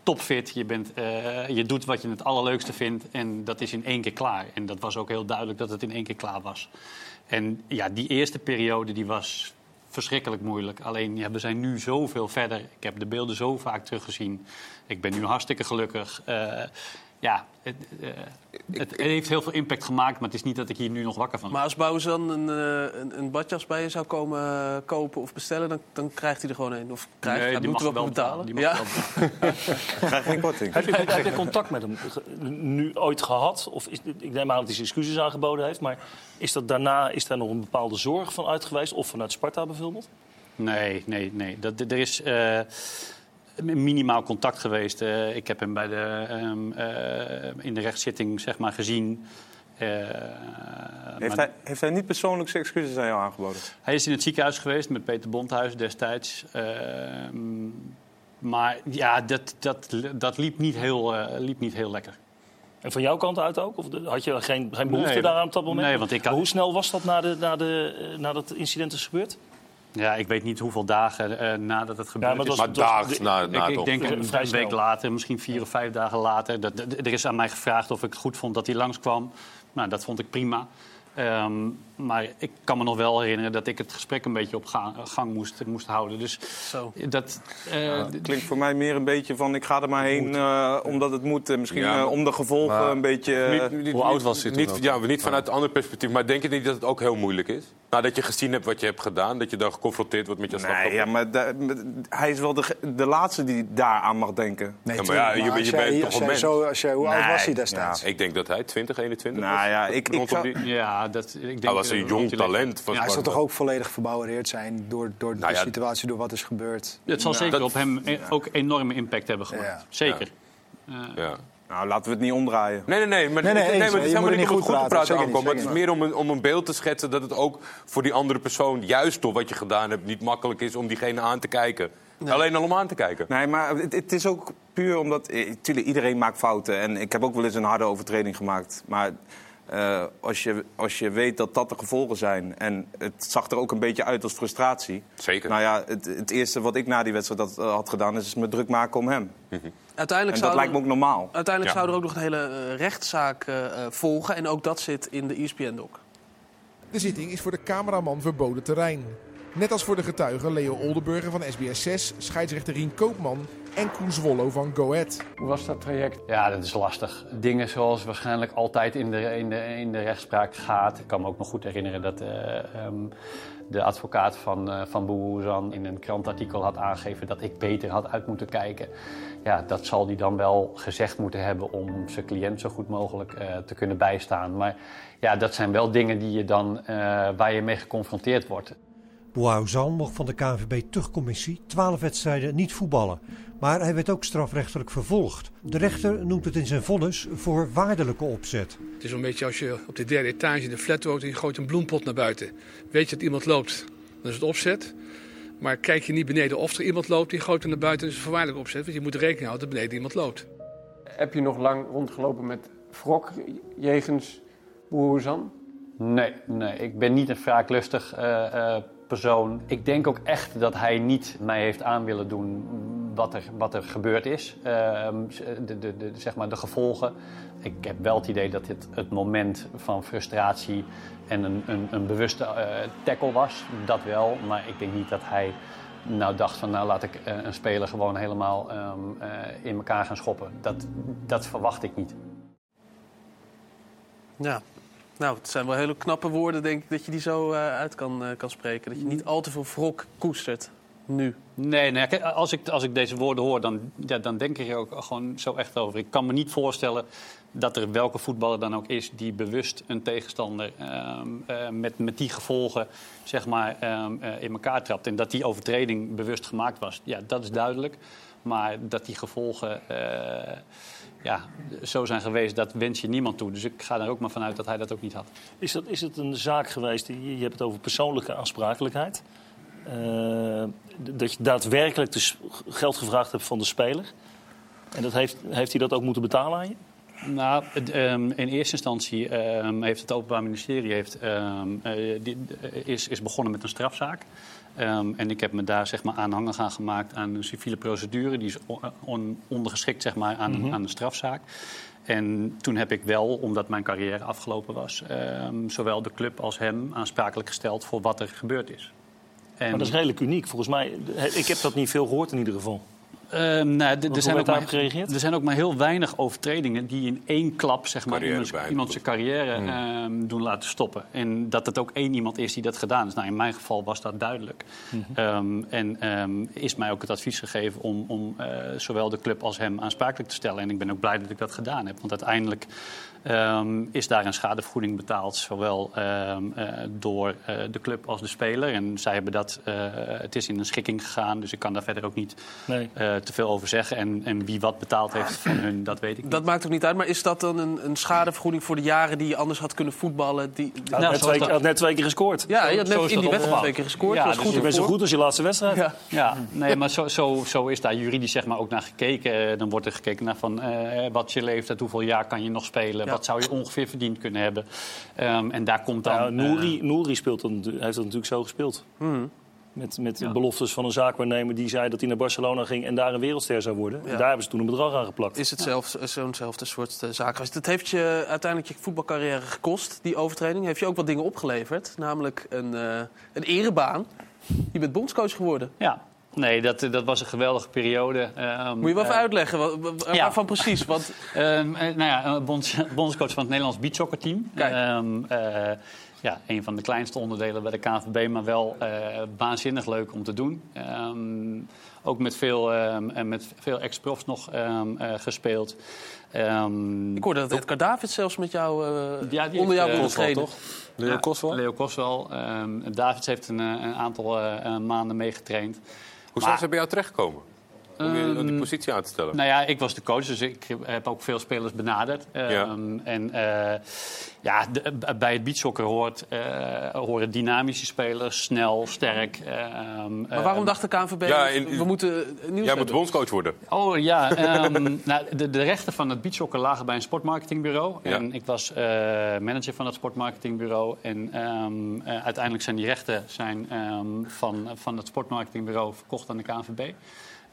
topfit. Je, bent, eh, je doet wat je het allerleukste vindt. En dat is in één keer klaar. En dat was ook heel duidelijk dat het in één keer klaar was. En ja, die eerste periode die was verschrikkelijk moeilijk. Alleen ja, we zijn nu zoveel verder. Ik heb de beelden zo vaak teruggezien. Ik ben nu hartstikke gelukkig. Eh, ja, het, eh, het, het heeft heel veel impact gemaakt, maar het is niet dat ik hier nu nog wakker van Maar als Bouzan een, eh, een, een badjas bij je zou komen eh, kopen of bestellen, dan, dan krijgt hij er gewoon een. Of krijgt, Nee, hij die moet mag wel wel betalen. betalen. Die mag ja. wel <laughs> Krijg geen korting. Heb je, heb je contact met hem nu ooit gehad? Of is, ik neem aan dat hij zijn excuses aangeboden heeft. Maar is dat daarna is daar nog een bepaalde zorg van uit geweest? Of vanuit Sparta bijvoorbeeld? Nee, nee, nee. Dat, er is eh, minimaal contact geweest. Eh, ik heb hem bij de, ehm, eh, in de rechtszitting zeg maar, gezien. Eh, Heeft, maar- hij, heeft hij niet persoonlijk zijn excuses aan jou aangeboden? Hij is in het ziekenhuis geweest met Peter Bondhuis destijds. Ehm, maar ja, dat, dat, dat liep, niet heel, eh, liep niet heel lekker. En van jouw kant uit ook? Of had je geen, geen behoefte Nee, daaraan op dat moment? nee, want ik had- hoe snel was dat na de, na de, nadat het incident is gebeurd? Ja, ik weet niet hoeveel dagen eh, nadat het gebeurd maar is. Maar daags na- ik, na het ik denk een, week later, misschien vier of vijf dagen later. Dat, dat- er is aan mij gevraagd of ik het goed vond dat hij langskwam. Nou, dat vond ik prima. Ehm, maar ik kan me nog wel herinneren dat ik het gesprek een beetje op ga- gang moest, moest houden. Dus Zo. dat... eh, Het klinkt voor mij meer een beetje van ik ga er maar heen eh, omdat het moet. En misschien Ja, eh, maar- om de gevolgen maar- een beetje... Niet- niet- Hoe oud niet- was hij toen niet, ook? Ja, niet vanuit een ander perspectief. Maar denk je niet dat het ook heel moeilijk is? Nadat je gezien hebt wat je hebt gedaan, dat je dan geconfronteerd wordt met je Nee, slachtoffer? ja, maar hij is wel de, de laatste die daar aan mag denken. Ja, maar ja, je, Maar je als bent toch een mens? zo- als jij- hoe oud Nee, was hij destijds? Ik denk dat hij 20, 21 Nou was. ja, ik, ik zou- die- ja, dat, ik denk Hij was dat- een jong talent. Van Hij zal toch ook volledig verbouwereerd zijn door, door Nou de ja, situatie, door wat is gebeurd. Het zal Ja, zeker dat- op hem eh, ook enorme impact hebben gemaakt. Ja. Zeker. Eh, Ja. Nou, laten we het niet omdraaien. Nee, nee, nee. Maar, Nee, nee, nee, maar het is helemaal er niet goed te goed praten, praten niet, aankomen. Het is meer om een, om een beeld te schetsen dat het ook voor die andere persoon, juist door wat je gedaan hebt, niet makkelijk is om diegene aan te kijken. Alleen al om aan te kijken. Nee, maar het, het is ook puur omdat... eh, Tuurlijk, iedereen maakt fouten. En ik heb ook wel eens een harde overtreding gemaakt. Maar eh, als, je, als je weet dat dat de gevolgen zijn... en het zag er ook een beetje uit als frustratie... Zeker. Nou ja, het, het eerste wat ik na die wedstrijd had, eh, had gedaan... is me druk maken om hem. Uiteindelijk, En dat zou lijkt me ook normaal. uiteindelijk Ja. zou er ook nog een hele eh, rechtszaak volgen. En ook dat zit in de ESPN-doc. De zitting is voor de cameraman verboden terrein. Net als voor de getuigen Leo Oldenburger van SBS 6, scheidsrechter Rien Koopman en Koen Zwollo van Go Ahead. Hoe was dat traject? Ja, dat is lastig. Dingen zoals waarschijnlijk altijd in de, in de, in de rechtspraak gaat. Ik kan me ook nog goed herinneren dat eh, ehm, de advocaat van, eh van Boehoezan in een krantartikel had aangegeven dat ik beter had uit moeten kijken. Ja, dat zal hij dan wel gezegd moeten hebben om zijn cliënt zo goed mogelijk eh, te kunnen bijstaan. Maar ja, dat zijn wel dingen die je dan, eh, waar je mee geconfronteerd wordt. Bouauzan mocht van de KNVB-tuchtcommissie 12 wedstrijden niet voetballen. Maar hij werd ook strafrechtelijk vervolgd. De rechter noemt het in zijn vonnis voor waarderlijke opzet. Het is een beetje als je op de derde etage in de flat woont en je gooit een bloempot naar buiten. Weet je dat iemand loopt, dan is het opzet. Maar kijk je niet beneden of er iemand loopt, die gooit hem naar buiten, dan is het voorwaardelijk opzet. Want je moet rekening houden dat beneden iemand loopt. Heb je nog lang rondgelopen met wrok jegens Boehoezan? Nee, nee, ik ben niet een wraaklustig eh, eh, persoon. Ik denk ook echt dat hij niet mij heeft aan willen doen wat er, wat er gebeurd is. Ehm, de, de, de, zeg maar de gevolgen. Ik heb wel het idee dat dit het moment van frustratie en een, een, een bewuste eh, tackle was. Dat wel, maar ik denk niet dat hij nou dacht van nou laat ik eh, een speler gewoon helemaal ehm, eh, in elkaar gaan schoppen. Dat, dat verwacht ik niet. Ja. Nou, het zijn wel hele knappe woorden, denk ik, dat je die zo eh, uit kan, eh, kan spreken. Dat je niet al te veel wrok koestert. nu? Nee, nee als, ik, als ik deze woorden hoor, dan, ja, dan denk ik er ook gewoon zo echt over. Ik kan me niet voorstellen dat er welke voetballer dan ook is die bewust een tegenstander ehm, eh, met, met die gevolgen zeg maar, ehm, eh, in elkaar trapt. En dat die overtreding bewust gemaakt was, ja, dat is duidelijk. Maar dat die gevolgen ja, zo zijn geweest, dat wens je niemand toe. Dus ik ga er ook maar vanuit dat hij dat ook niet had. Is, dat, is het een zaak geweest, je hebt het over persoonlijke aansprakelijkheid... eh, dat je daadwerkelijk dus geld gevraagd hebt van de speler... En dat heeft, heeft hij dat ook moeten betalen aan je? Nou, ehm, in eerste instantie ehm, heeft het Openbaar Ministerie heeft, ehm, eh, eh, is, is begonnen met een strafzaak. Ehm, en ik heb me daar zeg maar, aanhangig aan gemaakt aan een civiele procedure. Die is on- on- ondergeschikt zeg maar, aan, Mhm. aan een strafzaak. En toen heb ik wel, omdat mijn carrière afgelopen was, ehm, zowel de club als hem aansprakelijk gesteld voor wat er gebeurd is. En, Maar dat is redelijk uniek. Volgens mij, ik heb dat niet veel gehoord in ieder geval. Ehm, nou, er, zijn ook maar, er zijn ook maar heel weinig overtredingen die in één klap zeg maar, Carrière iemand zijn carrière Hmm. ehm, doen laten stoppen. En dat het ook één iemand is die dat gedaan heeft. Nou, in mijn geval was dat duidelijk. Mhm. Ehm, en ehm, is mij ook het advies gegeven om, om eh, zowel de club als hem aansprakelijk te stellen. En ik ben ook blij dat ik dat gedaan heb. Want uiteindelijk ehm, is daar een schadevergoeding betaald. Zowel ehm, eh, door eh, de club als de speler. En zij hebben dat, eh, het is in een schikking gegaan. Dus ik kan daar verder ook niet Nee. eh, te veel over zeggen. En, en wie wat betaald heeft van hun, dat weet ik niet. Dat maakt ook niet uit, maar is dat dan een, een schadevergoeding voor de jaren die je anders had kunnen voetballen? Die, die- Hij had, net, twee, hij had net twee keer gescoord. Ja, je had net in die wedstrijd twee keer gescoord. Ja, was dus goed je bent zo goed als je laatste wedstrijd. Ja. Ja, nee, maar zo, zo, zo is daar juridisch zeg maar ook naar gekeken. Dan wordt er gekeken naar van, eh, wat je leeftijd, hoeveel jaar kan je nog spelen, Ja. Wat zou je ongeveer verdiend kunnen hebben. Ehm, en daar komt dan. Nou, eh, Nouri, Nouri speelt dat, natu- heeft dat natuurlijk zo gespeeld. Mhm. Met, met Ja. beloftes van een zaakwaarnemer die zei dat hij naar Barcelona ging en daar een wereldster zou worden. Ja. En daar hebben ze toen een bedrag aan geplakt. Is het zelf- zo'nzelfde soort eh, zaak geweest? Dat heeft je uiteindelijk je voetbalcarrière gekost, die overtreding. Heeft je ook wat dingen opgeleverd, namelijk een, eh, een erebaan. Je bent bondscoach geworden. Ja, nee, dat, dat was een geweldige periode. Ehm, Moet je wel even eh, uitleggen, wa- wa- ja. waarvan precies? <laughs> Want Ehm, eh, nou ja, eh, bonds, <laughs> bondscoach van het Nederlands beachsoccerteam. Kijk. Ehm, eh, ja, een van de kleinste onderdelen bij de KNVB, maar wel eh, waanzinnig leuk om te doen. Ehm, ook met veel, ehm, en met veel ex-profs nog ehm, eh, gespeeld. Ehm, ik hoorde dat Edgar David zelfs met jou eh, ja, die onder jou wilde eh, treden. Leo ja, Koswal? Leo Koswal. Ehm, Davids heeft een, eh, een aantal eh, eh, maanden meegetraind. Hoe zijn ze bij jou terechtgekomen? Om je die Ehm, positie aan te stellen? Nou ja, ik was de coach, dus ik heb ook veel spelers benaderd. Ehm, En eh, ja, de- bij het beachsoccer hoort, eh, horen dynamische spelers, snel, sterk. ehm, Maar waarom dacht de KNVB, Ja, in- we moeten nieuws Jij moet bondscoach worden. Oh ja, <laughs> ehm, nou, de, de rechten van het beachsoccer lagen bij een sportmarketingbureau. Ja. En ik was eh, manager van dat sportmarketingbureau. En ehm, eh, uiteindelijk zijn die rechten zijn, ehm, van, van het sportmarketingbureau verkocht aan de KNVB.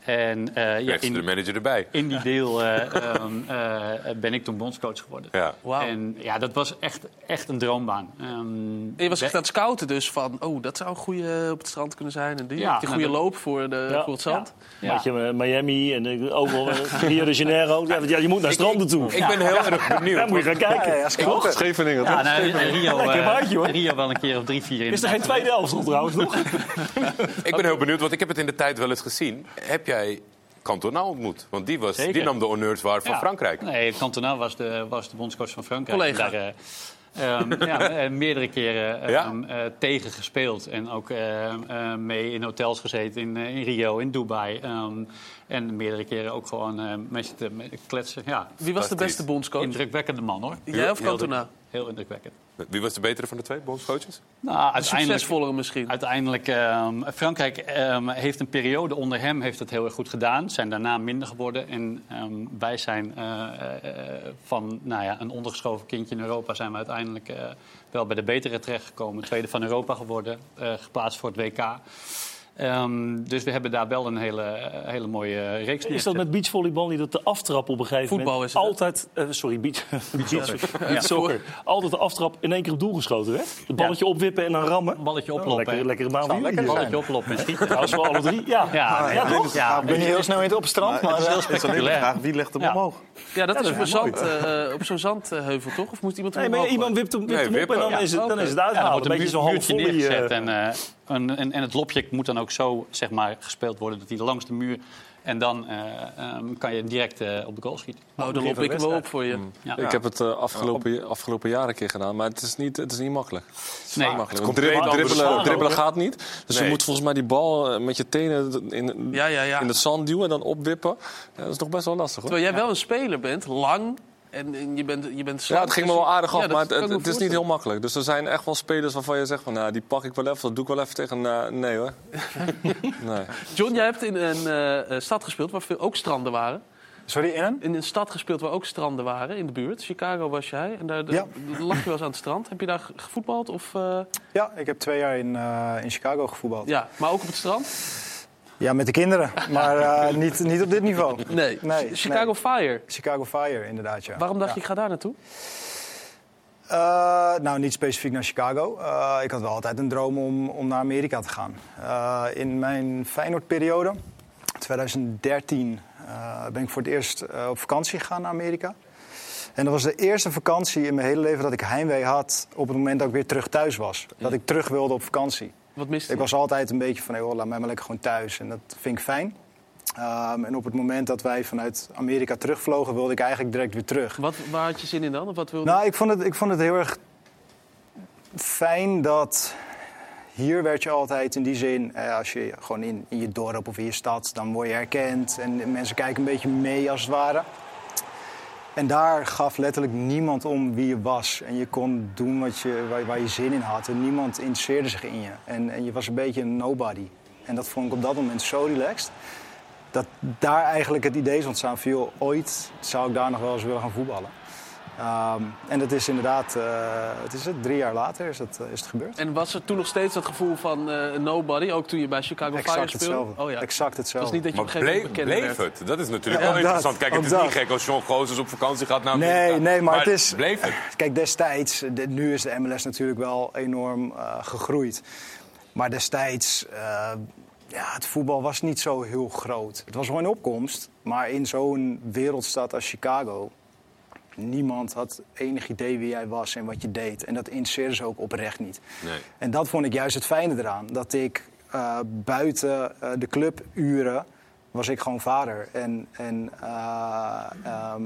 En eh, ja, ze de in, manager erbij. in die deel eh, ehm, eh, ben ik toen bondscoach geworden. Ja. Wauw. En ja, dat was echt, echt een droombaan. Ehm, En je was echt aan het scouten dus van, oh, dat zou een goede op het strand kunnen zijn. En die, Ja, die nou, goede loop voor, de, Ja. voor het zand. Ja. Je, Miami en overal <laughs> Rio de Janeiro. Ja, je moet naar stranden toe. Ik ben heel erg benieuwd. Daar moet je gaan kijken. Ja, Scheveningen, Ja, nou, Rio. Rio wel een keer of drie, vier in Is er geen tweede elftal trouwens nog? <laughs> Ik ben heel benieuwd, want ik heb het in de tijd wel eens gezien. Heb jij Cantona ontmoet? Want die, was, Zeker. die nam de honneurs waar van Ja. Frankrijk. Nee, Cantona was de, was de bondscoach van Frankrijk. Collega. Daar, eh, ehm, <laughs> ja, eh, meerdere keren Ja? ehm, eh, tegen gespeeld. En ook ehm, eh, mee in hotels gezeten in, in Rio, in Dubai. Ehm, en meerdere keren ook gewoon eh mee zitten met kletsen. Ja, Wie was de beste bondscoach? indrukwekkende man hoor. Jij of Cantona? Heel indrukwekkend. Wie was de betere van de twee bondscoaches? Nou, uiteindelijk, succesvollere misschien. Uiteindelijk, ehm, Frankrijk ehm, heeft een periode onder hem heeft het heel erg goed gedaan. Zijn daarna minder geworden. En ehm, wij zijn eh, eh, van nou ja, een ondergeschoven kindje in Europa... zijn we uiteindelijk eh, wel bij de betere terechtgekomen. Tweede van Europa geworden, eh, geplaatst voor het WK. Ehm, dus we hebben daar wel een hele, eh, hele mooie reeks Is dat met beachvolleybal niet dat de aftrap op een gegeven Voetbal moment is het, hè? altijd... eh, sorry, beach, <laughs> beach, Ja. soccer. <laughs> Altijd de aftrap in één keer op doel geschoten werd? Het balletje opwippen en dan rammen? Balletje Oh, oplopen. lekker, lekkere jullie. lekker Balletje oplopen en schieten. Trouwens voor alle drie, ja. Ja, Ja, ja, toch? ja, Ik ben heel snel op het strand, maar... het is eh, heel spectaculair. vraag, wie legt hem Ja. omhoog? Ja, dat Ja, is is zand, eh, op zo'n zandheuvel, toch? Of moet iemand hem Nee, iemand wipt hem, op en dan is het, dan oké. is het Ja, dan uithalen. wordt een een beetje zo'n half volley. En En, en, het lopje moet dan ook zo zeg maar, gespeeld worden dat hij langs de muur. En dan eh, ehm, kan je direct eh, op de goal schieten. Oh, dan lop ik hem wel op voor je. Ja. Ik heb het eh, afgelopen, afgelopen jaar een keer gedaan, maar het is niet, het is niet makkelijk. Het is Nee. niet makkelijk. Het dribbelen, dribbelen hè? gaat niet. Dus Nee. je moet volgens mij die bal met je tenen in, Ja, ja, ja. in het zand duwen en dan opwippen. Ja, dat is nog best wel lastig hoor. Terwijl jij wel een speler bent, lang. En, en je bent, je bent Ja, het ging me dus- wel aardig af, maar het, is niet heel makkelijk. Dus er zijn echt wel spelers waarvan je zegt van, nou, die pak ik wel even, dat doe ik wel even tegen. eh, nee hoor. <laughs> nee. John, jij hebt in een eh, eh, stad gespeeld waar veel, ook stranden waren. Sorry, in een? In een stad gespeeld waar ook stranden waren in de buurt. Chicago was jij. En daar, Ja. lag je wel eens aan het strand. Heb je daar ge- gevoetbald? Of, eh, Ja, ik heb twee jaar in, eh, in Chicago gevoetbald. ja, maar ook op het strand? Ja, met de kinderen, maar eh, niet, niet op dit niveau. Nee. nee Chicago nee. Fire? Chicago Fire, inderdaad, ja. Waarom dacht Ja. je, ik ga daar naartoe? Eh, nou, niet specifiek naar Chicago. Eh, ik had wel altijd een droom om, om naar Amerika te gaan. In mijn Feyenoord-periode, 2013, eh, ben ik voor het eerst op vakantie gegaan naar Amerika. En dat was de eerste vakantie in mijn hele leven dat ik heimwee had op het moment dat ik weer terug thuis was. Dat ik terug wilde op vakantie. Wat miste Ik was altijd een beetje van, hey, hoor, laat mij maar lekker gewoon thuis. En dat vind ik fijn. Ehm, en op het moment dat wij vanuit Amerika terugvlogen, wilde ik eigenlijk direct weer terug. Wat, waar had je zin in dan? Of wat wilde Nou, ik vond, het, ik vond het heel erg fijn dat hier werd je altijd in die zin, eh, als je gewoon in, in je dorp of in je stad, dan word je herkend en mensen kijken een beetje mee als het ware. En daar gaf letterlijk niemand om wie je was. En je kon doen wat je, waar, je zin in had. En niemand interesseerde zich in je. En, je was een beetje een nobody. En dat vond ik op dat moment zo relaxed. Dat daar eigenlijk het idee is ontstaan van... ooit zou ik daar nog wel eens willen gaan voetballen. Ehm, en dat is inderdaad, eh, het is het, drie jaar later is, dat, eh, is het gebeurd. En was er toen nog steeds dat gevoel van eh, nobody? Ook toen je bij Chicago Fire Exact speelde? hetzelfde. Oh ja. Exact Het hetzelfde. was niet dat je op Maar een gegeven bleef, bleef het? Dat is natuurlijk Ja, wel dat, interessant. Kijk, het is dat. niet gek als John Gozes op vakantie gaat naar Nee, Amerika. nee, maar, het is. Bleef het? <laughs> Kijk, destijds, de- nu is de MLS natuurlijk wel enorm eh, gegroeid. Maar destijds, eh, ja, het voetbal was niet zo heel groot. Het was wel een opkomst, maar in zo'n wereldstad als Chicago. Niemand had enig idee wie jij was en wat je deed. En dat interesseerde ze ook oprecht niet. Nee. En dat vond ik juist het fijne eraan. Dat ik eh, buiten eh, de cluburen was ik gewoon vader. En, en eh, ehm,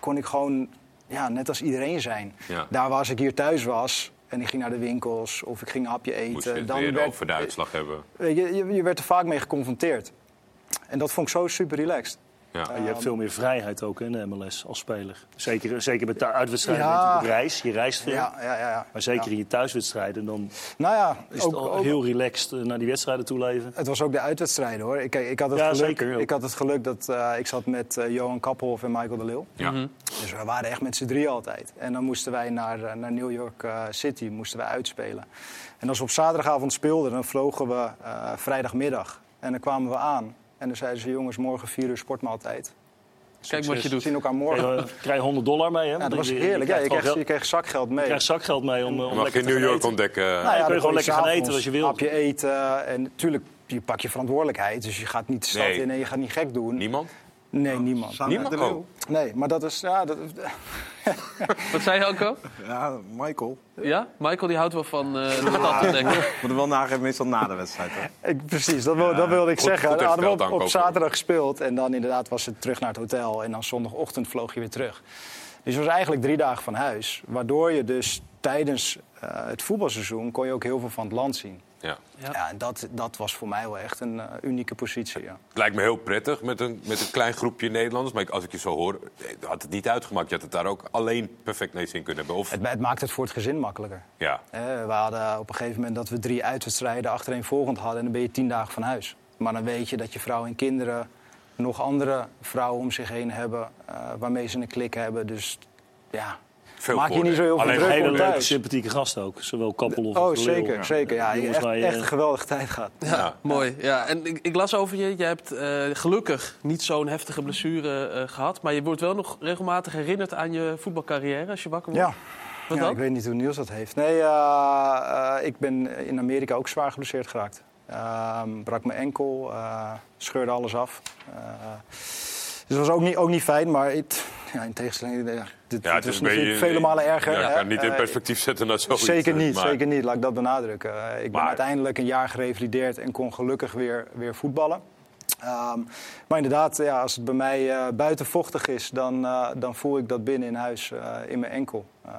kon ik gewoon ja, net als iedereen zijn. Ja. Daar waar als ik hier thuis was en ik ging naar de winkels of ik ging een hapje eten... Moest je dan weer werd, de uitslag hebben. je, je werd er vaak mee geconfronteerd. En dat vond ik zo super relaxed. Ja. Je hebt veel meer vrijheid ook in de MLS als speler. Zeker, zeker met de uitwedstrijden Ja. reis. Je reist veel. Ja, ja, ja, ja. Maar zeker Ja. in je thuiswedstrijden, dan Nou ja, is het ook- al ook- heel relaxed eh, naar die wedstrijden toe leven. Het was ook de uitwedstrijden hoor. Ik, ik, had, het Ja, geluk, zeker, ik had het geluk dat eh, ik zat met eh, Johan Kappelhoff en Michael de Leeuw. Ja. Mhm. Dus we waren echt met z'n drie altijd. En dan moesten wij naar, naar New York eh, City moesten wij uitspelen. En als we op zaterdagavond speelden, dan vlogen we eh, vrijdagmiddag. En dan kwamen we aan. En dan zeiden ze, jongens, morgen vier uur sportmaaltijd. Kijk wat je doet. We zien elkaar morgen. Krijg, je- krijg je 100 dollar mee, hè? Ja, dat was je- je heerlijk. Ja, je, krijgt kreeg, je kreeg zakgeld mee. Je krijgt zakgeld mee om, om Dan mag je lekker te New gaan York ontdekken. Nou dan kun je dan gewoon lekker gaan eten als je wil. hapje eten. En natuurlijk, je pak je verantwoordelijkheid. Dus je gaat niet de stad Nee. in en je gaat niet gek doen. Niemand? Nee, niemand. Niemand? Oh. Nee, maar dat is... Ja, dat, <laughs> Wat zei je ook al? Ja, Michael. Ja? Michael die houdt wel van eh, de stad. <laughs> Moet er wel nageven, meestal na de wedstrijd. Hè? Ik, precies, dat, wil, dat wilde ik goed- zeggen. goed We hadden we op, zaterdag gespeeld en dan inderdaad was het terug naar het hotel. En dan zondagochtend vloog je weer terug. Dus het was eigenlijk drie dagen van huis. Waardoor je dus tijdens eh, het voetbalseizoen kon je ook heel veel van het land zien. Ja. Ja, en dat, dat was voor mij wel echt een eh, unieke positie. Ja. Het lijkt me heel prettig met een, met een klein groepje Nederlanders. Maar ik- als ik je zo hoor, eh, had het niet uitgemaakt. Je had het daar ook alleen perfect mee in kunnen hebben. Of, Het, het maakt het voor het gezin makkelijker. ja. Eh, we hadden op een gegeven moment dat we drie uitwedstrijden achtereenvolgend hadden. En dan ben je tien dagen van huis. Maar dan weet je dat je vrouw en kinderen nog andere vrouwen om zich heen hebben. waarmee ze een klik hebben. Dus ja, Veel maak je niet zo heel veel Alleen druk hele leuke, sympathieke gasten ook. Zowel Kappel of Oh, de Leeuw. zeker, zeker. Ja, echt, waar je- echt een geweldige tijd gehad. Ja, mooi. Ja. En ik, ik las over je, je hebt eh, gelukkig niet zo'n heftige blessure eh, gehad. Maar je wordt wel nog regelmatig herinnerd aan je voetbalcarrière als je wakker wordt. Ja. Wat ja, dan? ik weet niet hoe Niels dat heeft. Nee, eh, eh, ik ben in Amerika ook zwaar geblesseerd geraakt. Ehm, brak mijn enkel, eh, scheurde alles af. Eh, Dus dat was ook niet, ook niet fijn, maar het, ja, in tegenstelling... Ja, dit, Ja, het is natuurlijk vele malen erger. Ja, ik kan niet in Eh, perspectief zetten naar zoiets. Zeker eh, niet, maar- zeker niet. Laat ik dat benadrukken. Eh, ik ben uiteindelijk een jaar gerevalideerd en kon gelukkig weer, weer voetballen. Ehm, maar inderdaad, ja, als het bij mij eh, buiten vochtig is, dan, eh, dan voel ik dat binnen in huis eh, in mijn enkel. Eh,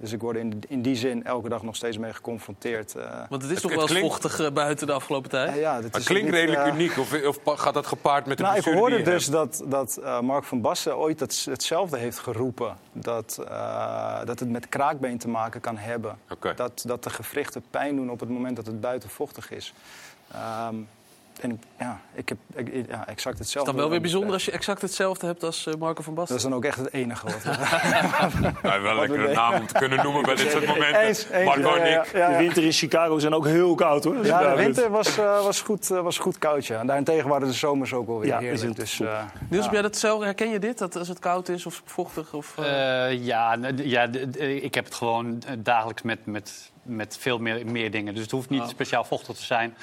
dus ik word in, in die zin elke dag nog steeds mee geconfronteerd. eh. Want het is toch wel vochtig buiten de afgelopen tijd? ja, dat is klinkt niet, redelijk uniek. Of, of gaat dat gepaard met de nou, ik hoorde die je dus hebt? dat, dat eh, Mark van Basten ooit dat, hetzelfde heeft geroepen. Dat, eh, dat het met kraakbeen te maken kan hebben. Dat, dat de gewrichten pijn doen op het moment dat het buiten vochtig is. Ehm, en ik- ja, ik heb ik, ja, exact Het is hetzelfde. dan wel weer bijzonder als je exact hetzelfde hebt als eh, Marco van Basten. Dat is dan ook echt het enige wat. Ja, <laughs> wel lekker een we- naam om te kunnen noemen bij dit soort <laughs> momenten. Eens, eens, Marco ja, en ja, ik. ja, ja. De winter in Chicago zijn ook heel koud hoor. Ja, de winter was, eh, was, goed, eh, was goed koud, ja. En daarentegen waren de zomers ook wel weer Ja, heerlijk. Dus, eh, Niels, ja. heb jij dat zelf, herken je dit? Dat als het koud is of vochtig? Of, ja, ja ik heb het gewoon dagelijks met, met, met veel meer, meer dingen. Dus het hoeft niet Oh. speciaal vochtig te zijn.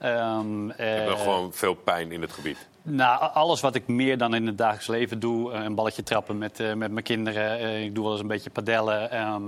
Ehm, Je hebt wel gewoon veel pijn in het gebied. Nou, alles wat ik meer dan in het dagelijks leven doe, eh, een balletje trappen met, eh, met mijn kinderen, eh, ik doe wel eens een beetje padellen. ehm,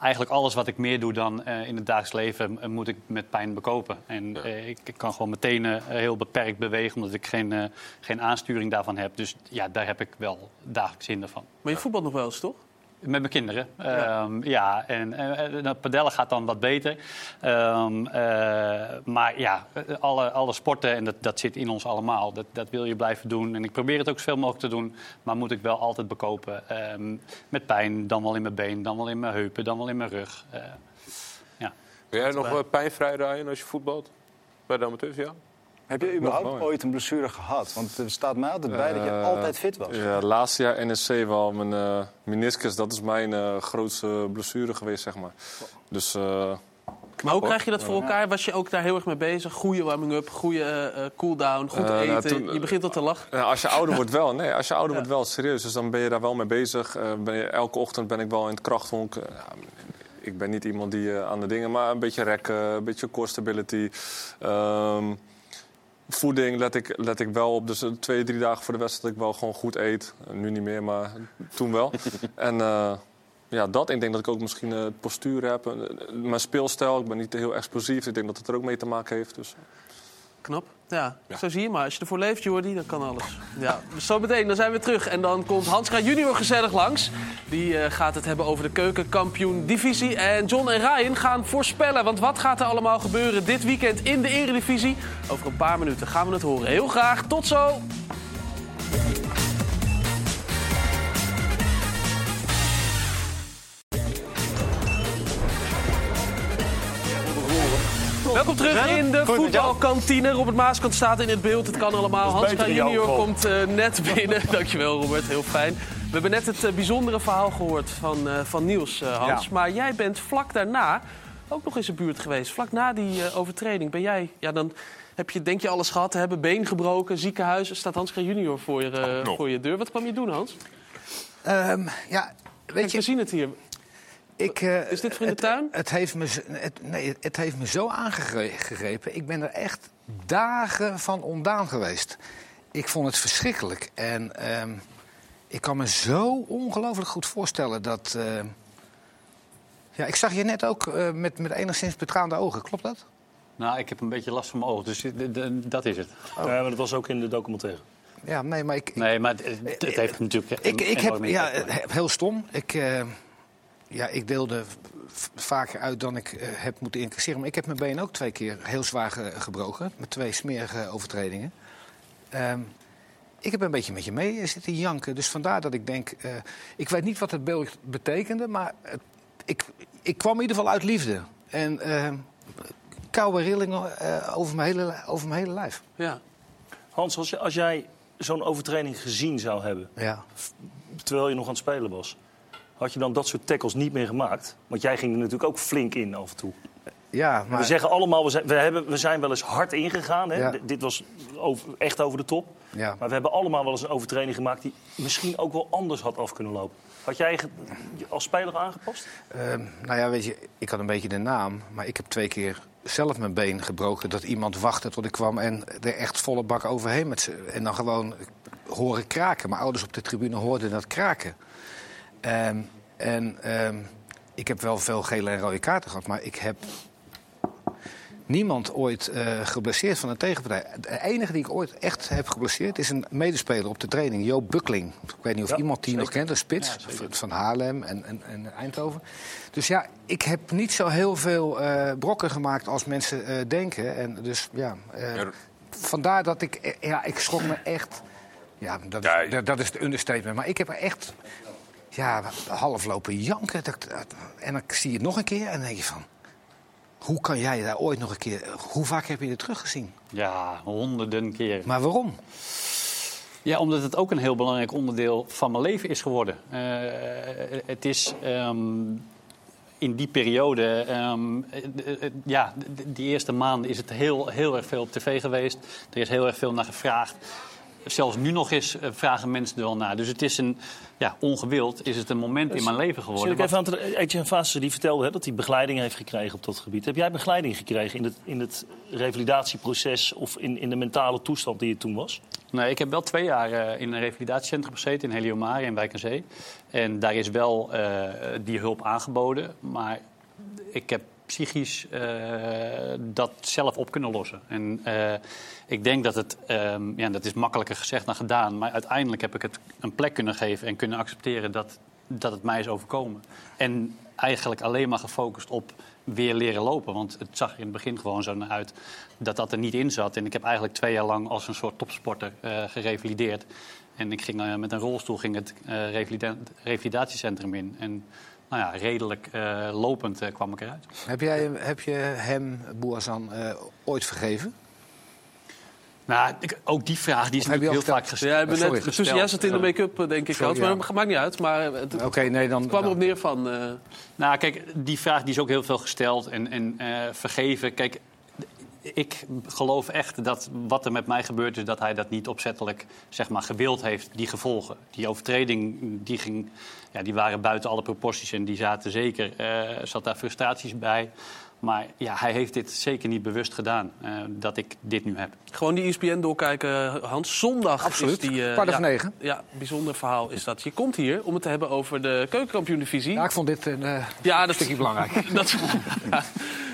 eigenlijk alles wat ik meer doe dan eh, in het dagelijks leven, moet ik met pijn bekopen. En eh, ik, ik kan gewoon eh, heel beperkt bewegen, omdat ik geen, eh, geen aansturing daarvan heb. Dus ja, daar heb ik wel dagelijks hinder van. Maar je voetbalt nog wel eens, toch? Met mijn kinderen. Ja, ja en eh, dat padellen gaat dan wat beter. Ehm, eh, maar ja, alle, alle sporten, en dat, dat zit in ons allemaal, dat, dat wil je blijven doen. En ik probeer het ook zoveel mogelijk te doen, maar moet ik wel altijd bekopen. Ehm, met pijn, dan wel in mijn been, dan wel in mijn heupen, dan wel in mijn rug. Eh, ja. Ben jij nog eh, pijnvrij rijden als je voetbalt? Bij de amateurs, ja? Heb je überhaupt ooit een blessure gehad? Want er staat mij altijd bij dat je Eh, altijd fit was. Ja, laatste jaar NSC wel. Mijn eh, meniscus, dat is mijn eh, grootste blessure geweest, zeg maar. Dus, eh, Maar hoe krijg je dat voor elkaar? Was je ook daar heel erg mee bezig? Goede warming-up, goede eh, eh, cool-down, goed nou, eten. toen- je begint al te lachen. Ja, als je ouder wordt wel. Nee, als je ouder <laughs> wordt wel, serieus. Dus dan ben je daar wel mee bezig. Eh, ben je, elke ochtend ben ik wel in het krachthonk. Ja, ik ben niet iemand die eh, aan de dingen, maar een beetje rekken, een beetje core stability. Ehm, voeding let ik, let ik wel op. Dus eh, twee, drie dagen voor de wedstrijd dat ik wel gewoon goed eet. Nu niet meer, maar toen wel. <laughs> en eh, ja, dat. Ik denk dat ik ook misschien eh, het postuur heb. Mijn speelstijl, ik ben niet heel explosief. Ik denk dat het er ook mee te maken heeft. Dus. Knap. Ja, zo zie je maar. Als je ervoor leeft, Jordi, dan kan alles. Ja, dus zo meteen, dan zijn we terug. En dan komt Hansra junior gezellig langs. Die eh, gaat het hebben over de keukenkampioen-divisie. En John en Ryan gaan voorspellen. Want wat gaat er allemaal gebeuren dit weekend in de eredivisie? Over een paar minuten gaan we het horen. Heel graag, tot zo! Welkom terug in de voetbalkantine. Robert Maaskant staat in het beeld. Het kan allemaal. Hans junior komt eh, net <laughs> binnen. Dankjewel Robert, heel fijn. We hebben net het eh, bijzondere verhaal gehoord van, eh, van Niels, Hans. Ja. Maar jij bent vlak daarna ook nog in zijn buurt geweest. Vlak na die eh, overtreding ben jij... Ja, dan heb je, denk je alles gehad hebben. Been gebroken, ziekenhuis. Staat Hans junior voor je, voor je deur. Wat kwam je doen, Hans? Ehm, ja, weet je... we zien het hier. Ik, eh, Is dit voor in de het- tuin? Het heeft, me, zo- het, nee, het heeft me zo aangegrepen. Ik ben er echt dagen van ondaan geweest. Ik vond het verschrikkelijk. En ehm, ik kan me zo ongelooflijk goed voorstellen dat... ehm, ja, ik zag je net ook eh, met, met enigszins betraande ogen. Klopt dat? Nou, ik heb een beetje last van mijn ogen, dus dat is het. Ja, maar dat was ook in de documentaire. Ja, nee, maar ik... Nee, maar het, het heeft natuurlijk... Ik, ik heb, ja, eh, heel stom. Ik, eh, ja, ik deelde vaker uit dan ik eh, heb moeten incasseren. Maar ik heb mijn been ook twee keer heel zwaar ge- gebroken. Met twee smerige overtredingen. Ehm, ik heb een beetje met je mee zitten janken. Dus vandaar dat ik denk... eh, ik weet niet wat het beeld betekende, maar ik, ik kwam in ieder geval uit liefde. En ehm koude rillingen eh, over, mijn hele, over mijn hele lijf. Ja. Hans, als, als jij zo'n overtreding gezien zou hebben... Ja. terwijl je nog aan het spelen was... had je dan dat soort tackles niet meer gemaakt? Want jij ging er natuurlijk ook flink in af en toe. Ja, maar... We zeggen allemaal, we zijn, we, hebben, we zijn wel eens hard ingegaan. Hè? Ja. Dit was over, echt over de top. Ja. Maar we hebben allemaal wel eens een overtreding gemaakt... die misschien ook wel anders had af kunnen lopen. Had jij als speler aangepast? Ehm, nou ja, weet je, ik had een beetje de naam, maar ik heb twee keer zelf mijn been gebroken. Dat iemand wachtte tot ik kwam en er echt volle bak overheen met ze. En dan gewoon horen kraken. Mijn ouders op de tribune hoorden dat kraken. Ehm, en ehm, ik heb wel veel gele en rode kaarten gehad, maar ik heb niemand ooit eh, geblesseerd van een tegenpartij. De enige die ik ooit echt heb geblesseerd is een medespeler op de training, Joop Bukling. Ik weet niet of Ja, iemand die nog kent, een spits van- van Haarlem en, en, en Eindhoven. Dus ja, ik heb niet zo heel veel eh, brokken gemaakt als mensen eh, denken. En dus ja, vandaar dat ik, ja, ik schrok me echt. Ja, dat, is- dat, dat is de understatement. Maar ik heb er echt ja, half lopen janken. En dan zie je het nog een keer en dan denk je van... Hoe kan jij daar ooit nog een keer... Hoe vaak heb je het teruggezien? Ja, honderden keer. Maar waarom? Ja, omdat het ook een heel belangrijk onderdeel van mijn leven is geworden. Eh, het is ehm, in die periode, eh, ja, die eerste maanden is het heel, heel erg veel op tv geweest. Er is heel erg veel naar gevraagd. Zelfs nu nog eens eh, vragen mensen er wel naar. Dus het is een, ja, ongewild is het een moment in mijn leven geworden. Zit ik even aan te Etienne Vaas die vertelde hè, dat hij begeleiding heeft gekregen op dat gebied. Heb jij begeleiding gekregen in het, in het revalidatieproces of in, in de mentale toestand die je toen was? Nee, ik heb wel twee jaar eh, in een revalidatiecentrum gezeten in Heliomare in Wijk aan Zee. En daar is wel eh, die hulp aangeboden. Maar ik heb psychisch eh, dat zelf op kunnen lossen. En eh, ik denk dat het, ehm, ja, dat is makkelijker gezegd dan gedaan. Maar uiteindelijk heb ik het een plek kunnen geven en kunnen accepteren dat, dat het mij is overkomen. En eigenlijk alleen maar gefocust op weer leren lopen. Want het zag in het begin gewoon zo naar uit dat dat er niet in zat. En ik heb eigenlijk twee jaar lang als een soort topsporter eh gerevalideerd. En ik ging met een rolstoel ging het revalida- revalidatiecentrum in. En nou ja, redelijk eh, lopend eh, kwam ik eruit. Heb, jij, heb je hem, Boazan, eh, ooit vergeven? Nou, ik- ook die vraag die is Of heb je natuurlijk heel vaak gesteld. Ja, ik ben Sorry. net, tussen jij zat in de make-up, denk ik. Sorry, maar maakt niet uit. Maar het, Oké, nee, dan... het kwam erop neer van... eh, Nou, kijk, die vraag die is ook heel veel gesteld. En, en eh, vergeven. Kijk, ik geloof echt dat wat er met mij gebeurd is, dat hij dat niet opzettelijk zeg maar, gewild heeft, die gevolgen. Die overtreding, die, ging, ja, die waren buiten alle proporties en die zaten zeker, eh zat daar frustraties bij. Maar ja, hij heeft dit zeker niet bewust gedaan, eh, dat ik dit nu heb. Gewoon die ESPN doorkijken, Hans. Zondag Absoluut. is die... Kwart over ja, negen. Ja, bijzonder verhaal is dat. Je komt hier om het te hebben over de keukenkampioen-divisie. Ja, ik vond dit een eh, Ja, dat stukje belangrijk. <laughs> dat, ja,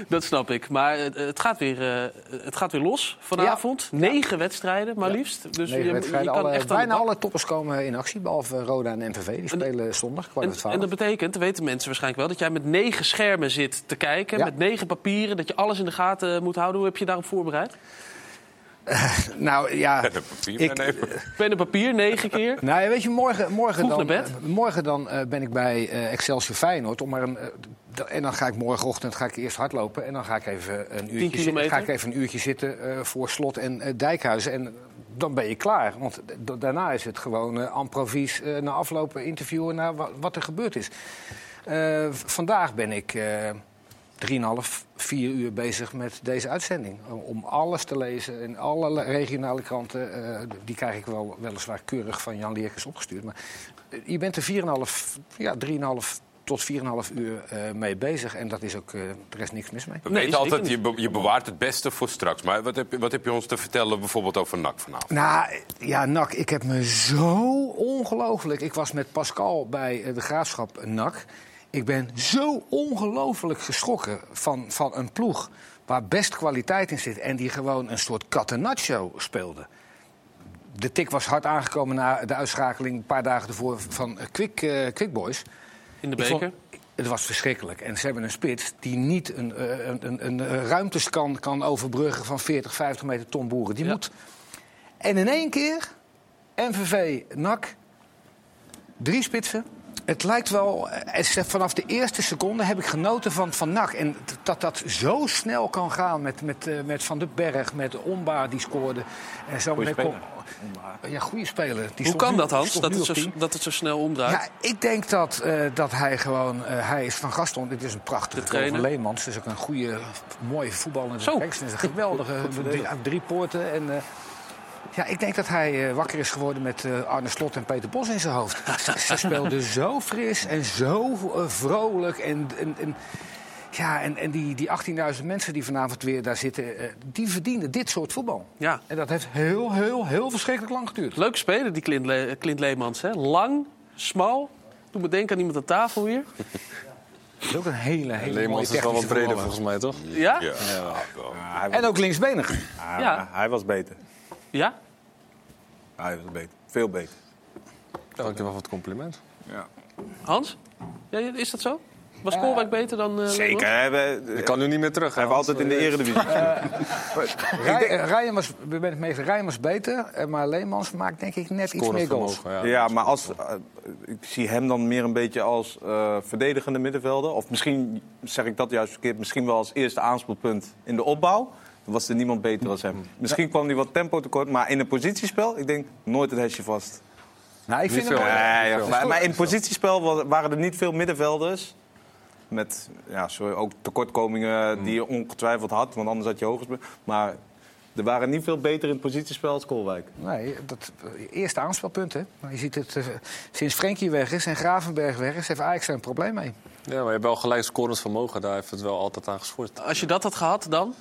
dat snap ik. Maar het, het, gaat weer, eh, het gaat weer los vanavond. Negen wedstrijden, maar liefst. Dus Negen je, wedstrijden, je kan alle- echt bijna alle toppers komen in actie, behalve Roda en MVV. Die spelen zondag, kwart En, over twaalf. en dat betekent, dat weten mensen waarschijnlijk wel, dat jij met negen schermen zit te kijken, Ja. met negen papieren, dat je alles in de gaten moet houden. Hoe heb je daarop voorbereid? Nou ja, Pen en papier ik- meenemen. <laughs> Pen en papier, negen keer. <laughs> Nou, weet je, morgen, morgen dan, naar bed? eh, morgen dan eh, ben ik bij eh, Excelsior Feyenoord. Om maar een, eh, en dan ga ik morgenochtend ga ik eerst hardlopen. En dan ga ik even een uurtje, zitten, ga ik even een uurtje zitten eh, voor Slot en eh, Dijkhuizen. En dan ben je klaar. Want daarna is het gewoon eh improvies eh, na aflopen interviewen naar wa- wat er gebeurd is. Eh, vandaag ben ik eh 3,5, 4 uur bezig met deze uitzending. Om- alles te lezen in alle regionale kranten. eh, die krijg ik wel weliswaar keurig van Jan Leerkens opgestuurd. Maar eh, je bent er 4,5, ja, 3,5 tot 4,5 uur eh, mee bezig. En dat is ook, eh, er is niks mis mee. Weten altijd, je, be- je bewaart het beste voor straks. Maar wat heb, je- wat heb je ons te vertellen bijvoorbeeld over NAC vanavond? Nou, ja, NAC, ik heb me zo ongelooflijk... Ik was met Pascal bij de Graafschap NAC. Ik ben zo ongelooflijk geschrokken van, van een ploeg... waar best kwaliteit in zit en die gewoon een soort catenaccio speelde. De tik was hard aangekomen na de uitschakeling... een paar dagen ervoor van eh, Quick, eh, Quick Boys. In de vond- beker. het was verschrikkelijk. En ze hebben een spits die niet een, eh, een, een, een ruimtes kan, kan overbruggen van 40, 50 meter ton boeren. Die moet. En in één keer, MVV, NAC, drie spitsen. Het lijkt wel, eh, vanaf de eerste seconde heb ik genoten van, van NAC. En dat dat zo snel kan gaan met, met, eh, met Van den Berg, met Ombaar die scoorde. En zo Goeie met speler. Ja, goede speler. Die Hoe kan nu- dat, Hans, dat het, zo, 10. dat het zo snel omdraait? Ja, ik denk dat, eh, dat hij gewoon... eh, hij is van Gaston. Dit is een prachtige trainer. van Leemans. Het is ook een goede, mooie voetballer. Is een geweldige drie, drie poorten. En, eh, ja, ik denk dat hij eh, wakker is geworden met eh, Arne Slot en Peter Bos in zijn hoofd. <laughs> Ze speelden zo fris en zo eh, vrolijk. En, en, en Ja, en, en die, die 18.000 mensen die vanavond weer daar zitten, eh, die verdienen dit soort voetbal. Ja. En dat heeft heel, heel, heel verschrikkelijk lang geduurd. Leuk spelen, die Clint, Le- Clint Leemans. Hè? Lang, smal. Doe me denken aan iemand aan tafel hier. <laughs> Dat is ook een hele, hele mooie Leemans is wel wat breder voetballer. volgens mij, toch? Ja? hij En ook linksbenig. Ah, Ja. Hij was beter. Ja? Hij was beter. Veel beter. Dankjewel voor het compliment. Ja. Hans? Ja, is dat zo? Was Koolwijk beter dan eh? Zeker. Hebben, Ik kan nu niet meer terug. Hij heeft altijd in de eredivisie eh, Ryan was, we ben het mee eens, Ryan was beter, eh, maar Leemans maakt denk ik net iets meer goals. Ja, maar als, ik zie hem dan meer een beetje als eh, verdedigende middenvelder. Of misschien zeg ik dat juist verkeerd. Misschien wel als eerste aanspeelpunt in de opbouw. Dan was er niemand beter als hem. Misschien kwam hij wat tempo tekort. Maar in een positiespel, ik denk nooit het hesje vast. Nou, ik Niet vind hem veel. wel- Nee, ja, veel. maar, maar in positiespel wa- waren er niet veel middenvelders. Met ja, sorry, ook tekortkomingen die je ongetwijfeld had. Want anders had je hoger. Maar er waren niet veel beter in het positiespel als Kolwijk. Nee, dat eh, eerste aanspelpunt, hè. Maar je ziet het, eh, sinds Frenkie weg is en Gravenberg weg is, heeft Ajax er een probleem mee. Ja, maar je hebt wel gelijk scorend vermogen. Daar heeft het wel altijd aan geschort. Als je dat had gehad, dan?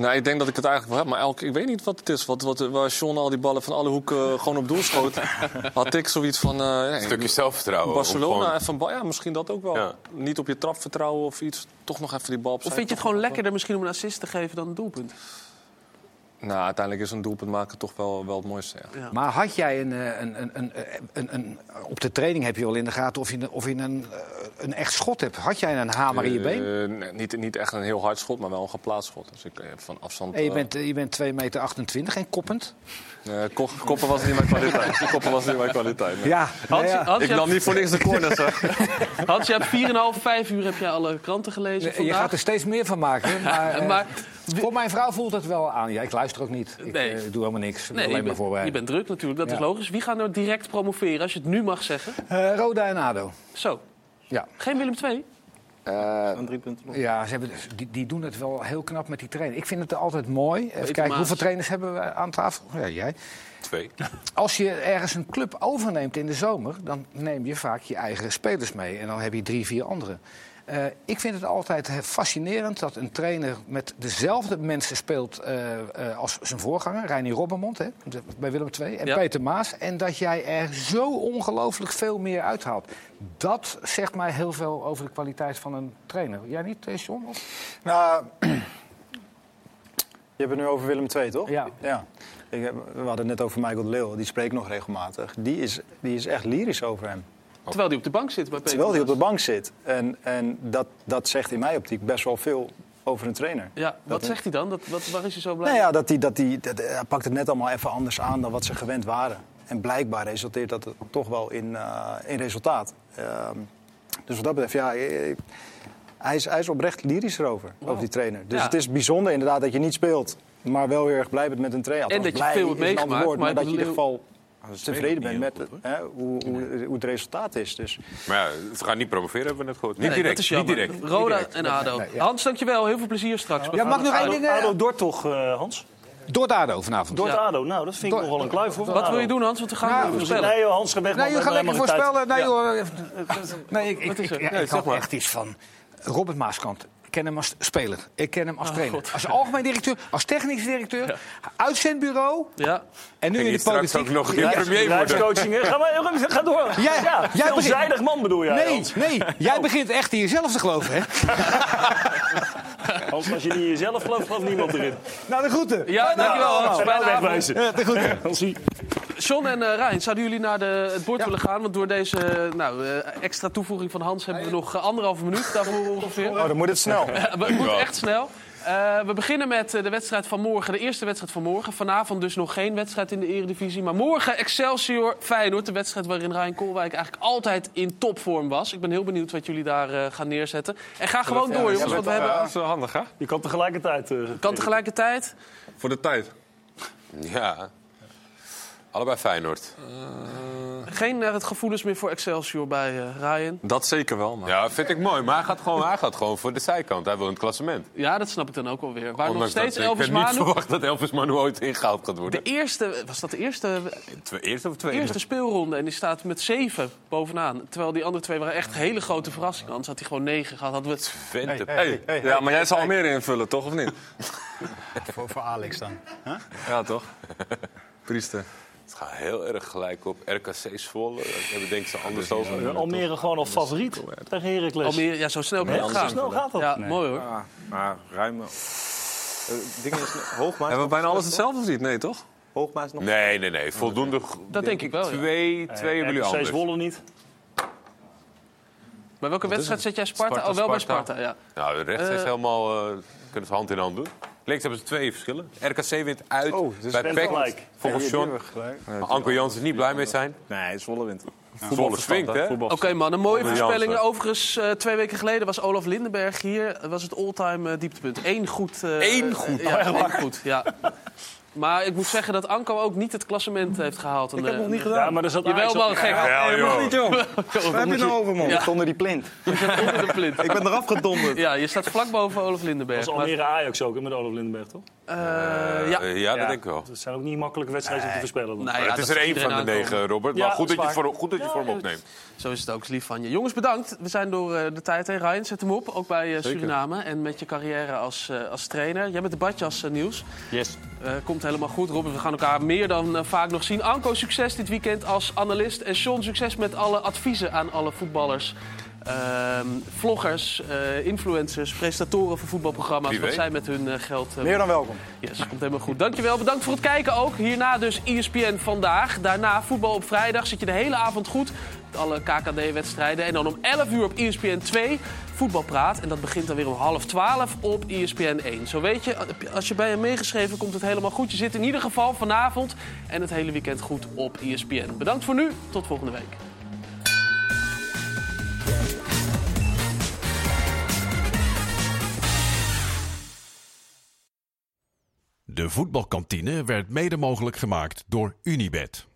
Nou, ik denk dat ik het eigenlijk wel heb. Maar elke, ik weet niet wat het is. Wat, wat, waar John al die ballen van alle hoeken eh, gewoon op doel schoot. <laughs> had ik zoiets van... eh, ja, Een stukje zelfvertrouwen. Barcelona, om gewoon- even een bal. Ja, misschien dat ook wel. Ja. Niet op je trap vertrouwen of iets. Toch nog even die bal Of opzij. vind je het gewoon lekkerder misschien om een assist te geven dan een doelpunt? Nou, uiteindelijk is een doelpunt maken toch wel, wel het mooiste. Ja. Maar had jij een, eh, een, een, een, een, een- Op de training heb je al in de gaten of je, een- of je een, eh, een echt schot hebt. Had jij een hamer in je been? Eh, nee, niet, niet echt een heel hard schot, maar wel een geplaatst schot. Dus ik heb van afstand... En je bent, je bent 2,28 meter en koppend. Eh, ko- koppen was niet mijn kwaliteit. koppen was niet mijn kwaliteit. nee. Ja, Hans, Hans, Ik je nam hebt- niet voor niks de corners. <laughs> Hans, je hebt 4,5, 5 uur heb je alle kranten gelezen Je vandaag. gaat er steeds meer van maken. <laughs> Maar, eh, Maar- voor mijn vrouw voelt het wel aan. Ja, ik luister ook niet. Ik Nee. eh, doe helemaal niks. Ik ben Nee, je alleen maar bent, je bent druk natuurlijk, dat is logisch. Wie gaat nou direct promoveren, als je het nu mag zeggen? Eh, Roda en ADO. Zo. Ja. Geen Willem II? Eh, drie punten nog. Ja, ze hebben, die, die doen het wel heel knap met die trainer. Ik vind het altijd mooi. Even kijken, Maas. hoeveel trainers hebben we aan tafel? Ja, jij. Twee. Als je ergens een club overneemt in de zomer, dan neem je vaak je eigen spelers mee. En dan heb je drie, vier anderen. Eh, ik vind het altijd fascinerend dat een trainer met dezelfde mensen speelt eh, eh, als zijn voorganger, Reinier Robbermond, hè, bij Willem II, en Ja. Peter Maas. En dat jij er zo ongelooflijk veel meer uithaalt. Dat zegt mij heel veel over de kwaliteit van een trainer. Jij niet, John? Of? Nou, <clears throat> je hebt het nu over Willem II, toch? Ja. ja. Ik heb, we hadden het net over Michael de Leeuw, die spreekt nog regelmatig. Die is, die is echt lyrisch over hem. Terwijl hij op de bank zit bij Peter Terwijl hij op de bank zit. En, en dat, dat zegt in mijn optiek best wel veel over een trainer. Ja, wat Dat- zegt hij dan? Dat, wat, waar is hij zo blij Nou ja, dat hij, dat hij, dat, hij pakt het net allemaal even anders aan dan wat ze gewend waren. En blijkbaar resulteert dat toch wel in, eh, in resultaat. Ehm, dus wat dat betreft, ja, eh, hij is, hij is oprecht lyrisch erover, over die trainer. Dus Ja. het is bijzonder inderdaad dat je niet speelt, maar wel heel erg blij bent met een trainer. En dat je blij veel hebt meegemaakt, maar maar dat je in ieder geval tevreden bent met hè, hoe, hoe, hoe het resultaat is. Dus. Maar ja, het gaat niet promoveren, hebben we net gehoord. Niet Nee, direct. niet direct. Roda Niet direct. en ADO. Nee, ja. Hans, dankjewel. Heel veel plezier straks. Ja, mag nog één ADO, ding... eh, ADO Dort toch, eh, Hans? Door ADO vanavond. Door ADO. Nou, dat vind ik Door- nogal een kluif voor. Wat wil je doen, Hans? Want we gaan Nou, voorspellen. Nee, joh, Hans, ga weg. Nee, je we gaat lekker voorspellen. Nee, Ja. joh. Nee, ik, ik, is er? ik, ik echt iets van... Robert Maaskant. Ik ken hem als speler. Ik ken hem als Oh, trainer. God. Als algemeen directeur, als technisch directeur, uitzendbureau Ja. en nu in de politiek. ook nog in premier worden? Hè? Ga, maar, ga door. Jij- ja, jij veelzijdig man bedoel jij, Nee, nee, jij begint echt in jezelf te geloven, hè? <laughs> <laughs> Hans, als je niet in jezelf gelooft, gelooft niemand erin. Nou, de groeten. Ja, dankjewel, Hans. Nou, Fijne avond. wegwijzen. Ja, de groeten. Hansie. John en eh Rijn, zouden jullie naar de, het bord willen gaan? Want door deze nou, eh, extra toevoeging van Hans hebben we nog eh, anderhalve minuut daarvoor ongeveer. Oh, dan moet het snel. Eh, Het moet echt snel. Eh, we beginnen met eh, de wedstrijd van morgen, de eerste wedstrijd van morgen. Vanavond dus nog geen wedstrijd in de Eredivisie. Maar morgen Excelsior Feyenoord, de wedstrijd waarin Rijn Koolwijk eigenlijk altijd in topvorm was. Ik ben heel benieuwd wat jullie daar eh, gaan neerzetten. En ga gewoon door, jongens, want we hebben... Dat is wel handig, hè? Je kan tegelijkertijd... eh, Kan tegelijkertijd. Voor de tijd. Ja. Allebei Feyenoord. Geen uh, het gevoelens meer voor Excelsior bij uh, Ryan? Dat zeker wel. Maar... Ja, vind ik mooi. Maar hij gaat, gewoon, hij gaat gewoon voor de zijkant. Hij wil een klassement. Ja, dat snap ik dan ook wel weer. Waar Ondanks nog steeds dat, Elvis Ik heb Manu... niet verwacht dat Elvis Manu ooit ingehaald gaat worden. De eerste, was dat de eerste? Twee, eerste of tweede? eerste speelronde. En die staat met zeven bovenaan. Terwijl die andere twee waren echt hele grote verrassingen. Anders had hij gewoon negen gehad. Hadden we het... Hey, hey, hey, ja, maar jij zal meer invullen, toch? Of niet? <laughs> voor, voor Alex dan. Huh? Ja, toch? <laughs> Priester. Het gaat heel erg gelijk op RKC Zwolle. Daar hebben denk ik ze anders over. Uh, Almere gewoon al favoriet tegen Heracles. Almere, ja, zo snel kan het gaan. Zo snel gaat dat. Ja, nee. mooi hoor. Ja, maar ruim. Uh, dingen is Hoogma. Hebben we bijna alles hetzelfde of niet? Nee, toch? Hoogma is nog. Nee, nee, nee. Voldoende. Dat denk ik wel. Twee, Ja. twee hebben jullie anders. Zwolle niet. Bij welke wedstrijd zet jij Sparta? oh, wel bij Sparta, ja. Nou, rechts is helemaal. Uh, kunnen ze hand in hand doen. Links hebben ze twee verschillen. RKC wint uit Oh, dus bij PEC. gelijk. Volgens John. Anko Jans is niet blij mee zijn. Nee, Zwolle wint. Zwolle swingt, hè? Oké man, een mooie voorspelling. Overigens, uh, twee weken geleden was Olaf Lindenberg hier. Dat was het all-time uh, dieptepunt. Eén goed. Uh, Eén goed? ja, Oh, één goed, ja. Maar ik moet zeggen dat Anko ook niet het klassement heeft gehaald. Ik heb nog niet gedaan. Ja, maar er zat Jawel, Ajax man, op- gek. Ja, niet, joh. <laughs> Waar heb je nou over, man? Ja. Onder die plint. <laughs> Onder de plint. Ik ben eraf gedonderd. Ja, je staat vlak boven Olaf Lindenberg. Dat was Almere Ajax ook, hè, met Olaf Lindenberg, toch? Uh, ja. Ja, dat denk ik wel. Dat zijn ook niet makkelijke wedstrijden om te voorspellen. dan. Het is er één van de negen, Robert. Ja, Maar goed dat je, voor, goed dat je voor hem opneemt. Zo is het ook, is lief van je. Jongens, bedankt. We zijn door de tijd heen. Ryan, zet hem op. Ook bij Suriname. En met je carrière als, als trainer. Jij bent de badjas, Niels. Yes. komt helemaal goed, Robert. We gaan elkaar meer dan vaak nog zien. Anko, succes dit weekend als analist. En Sean, succes met alle adviezen aan alle voetballers. Ehm, vloggers, uh, influencers, presentatoren voor voetbalprogramma's. Wat zij met hun uh, geld... Uh, Meer dan welkom. Yes, komt helemaal goed. Dankjewel, bedankt voor het kijken ook. Hierna dus ESPN vandaag. Daarna voetbal op vrijdag. Zit je de hele avond goed. Alle KKD-wedstrijden. En dan om 11 uur op ESPN 2 voetbalpraat. En dat begint dan weer om half 12 op ESPN 1. Zo weet je, als je bij hem meegeschreven komt het helemaal goed. Je zit in ieder geval vanavond en het hele weekend goed op ESPN. Bedankt voor nu. Tot volgende week. De voetbalkantine werd mede mogelijk gemaakt door Unibed.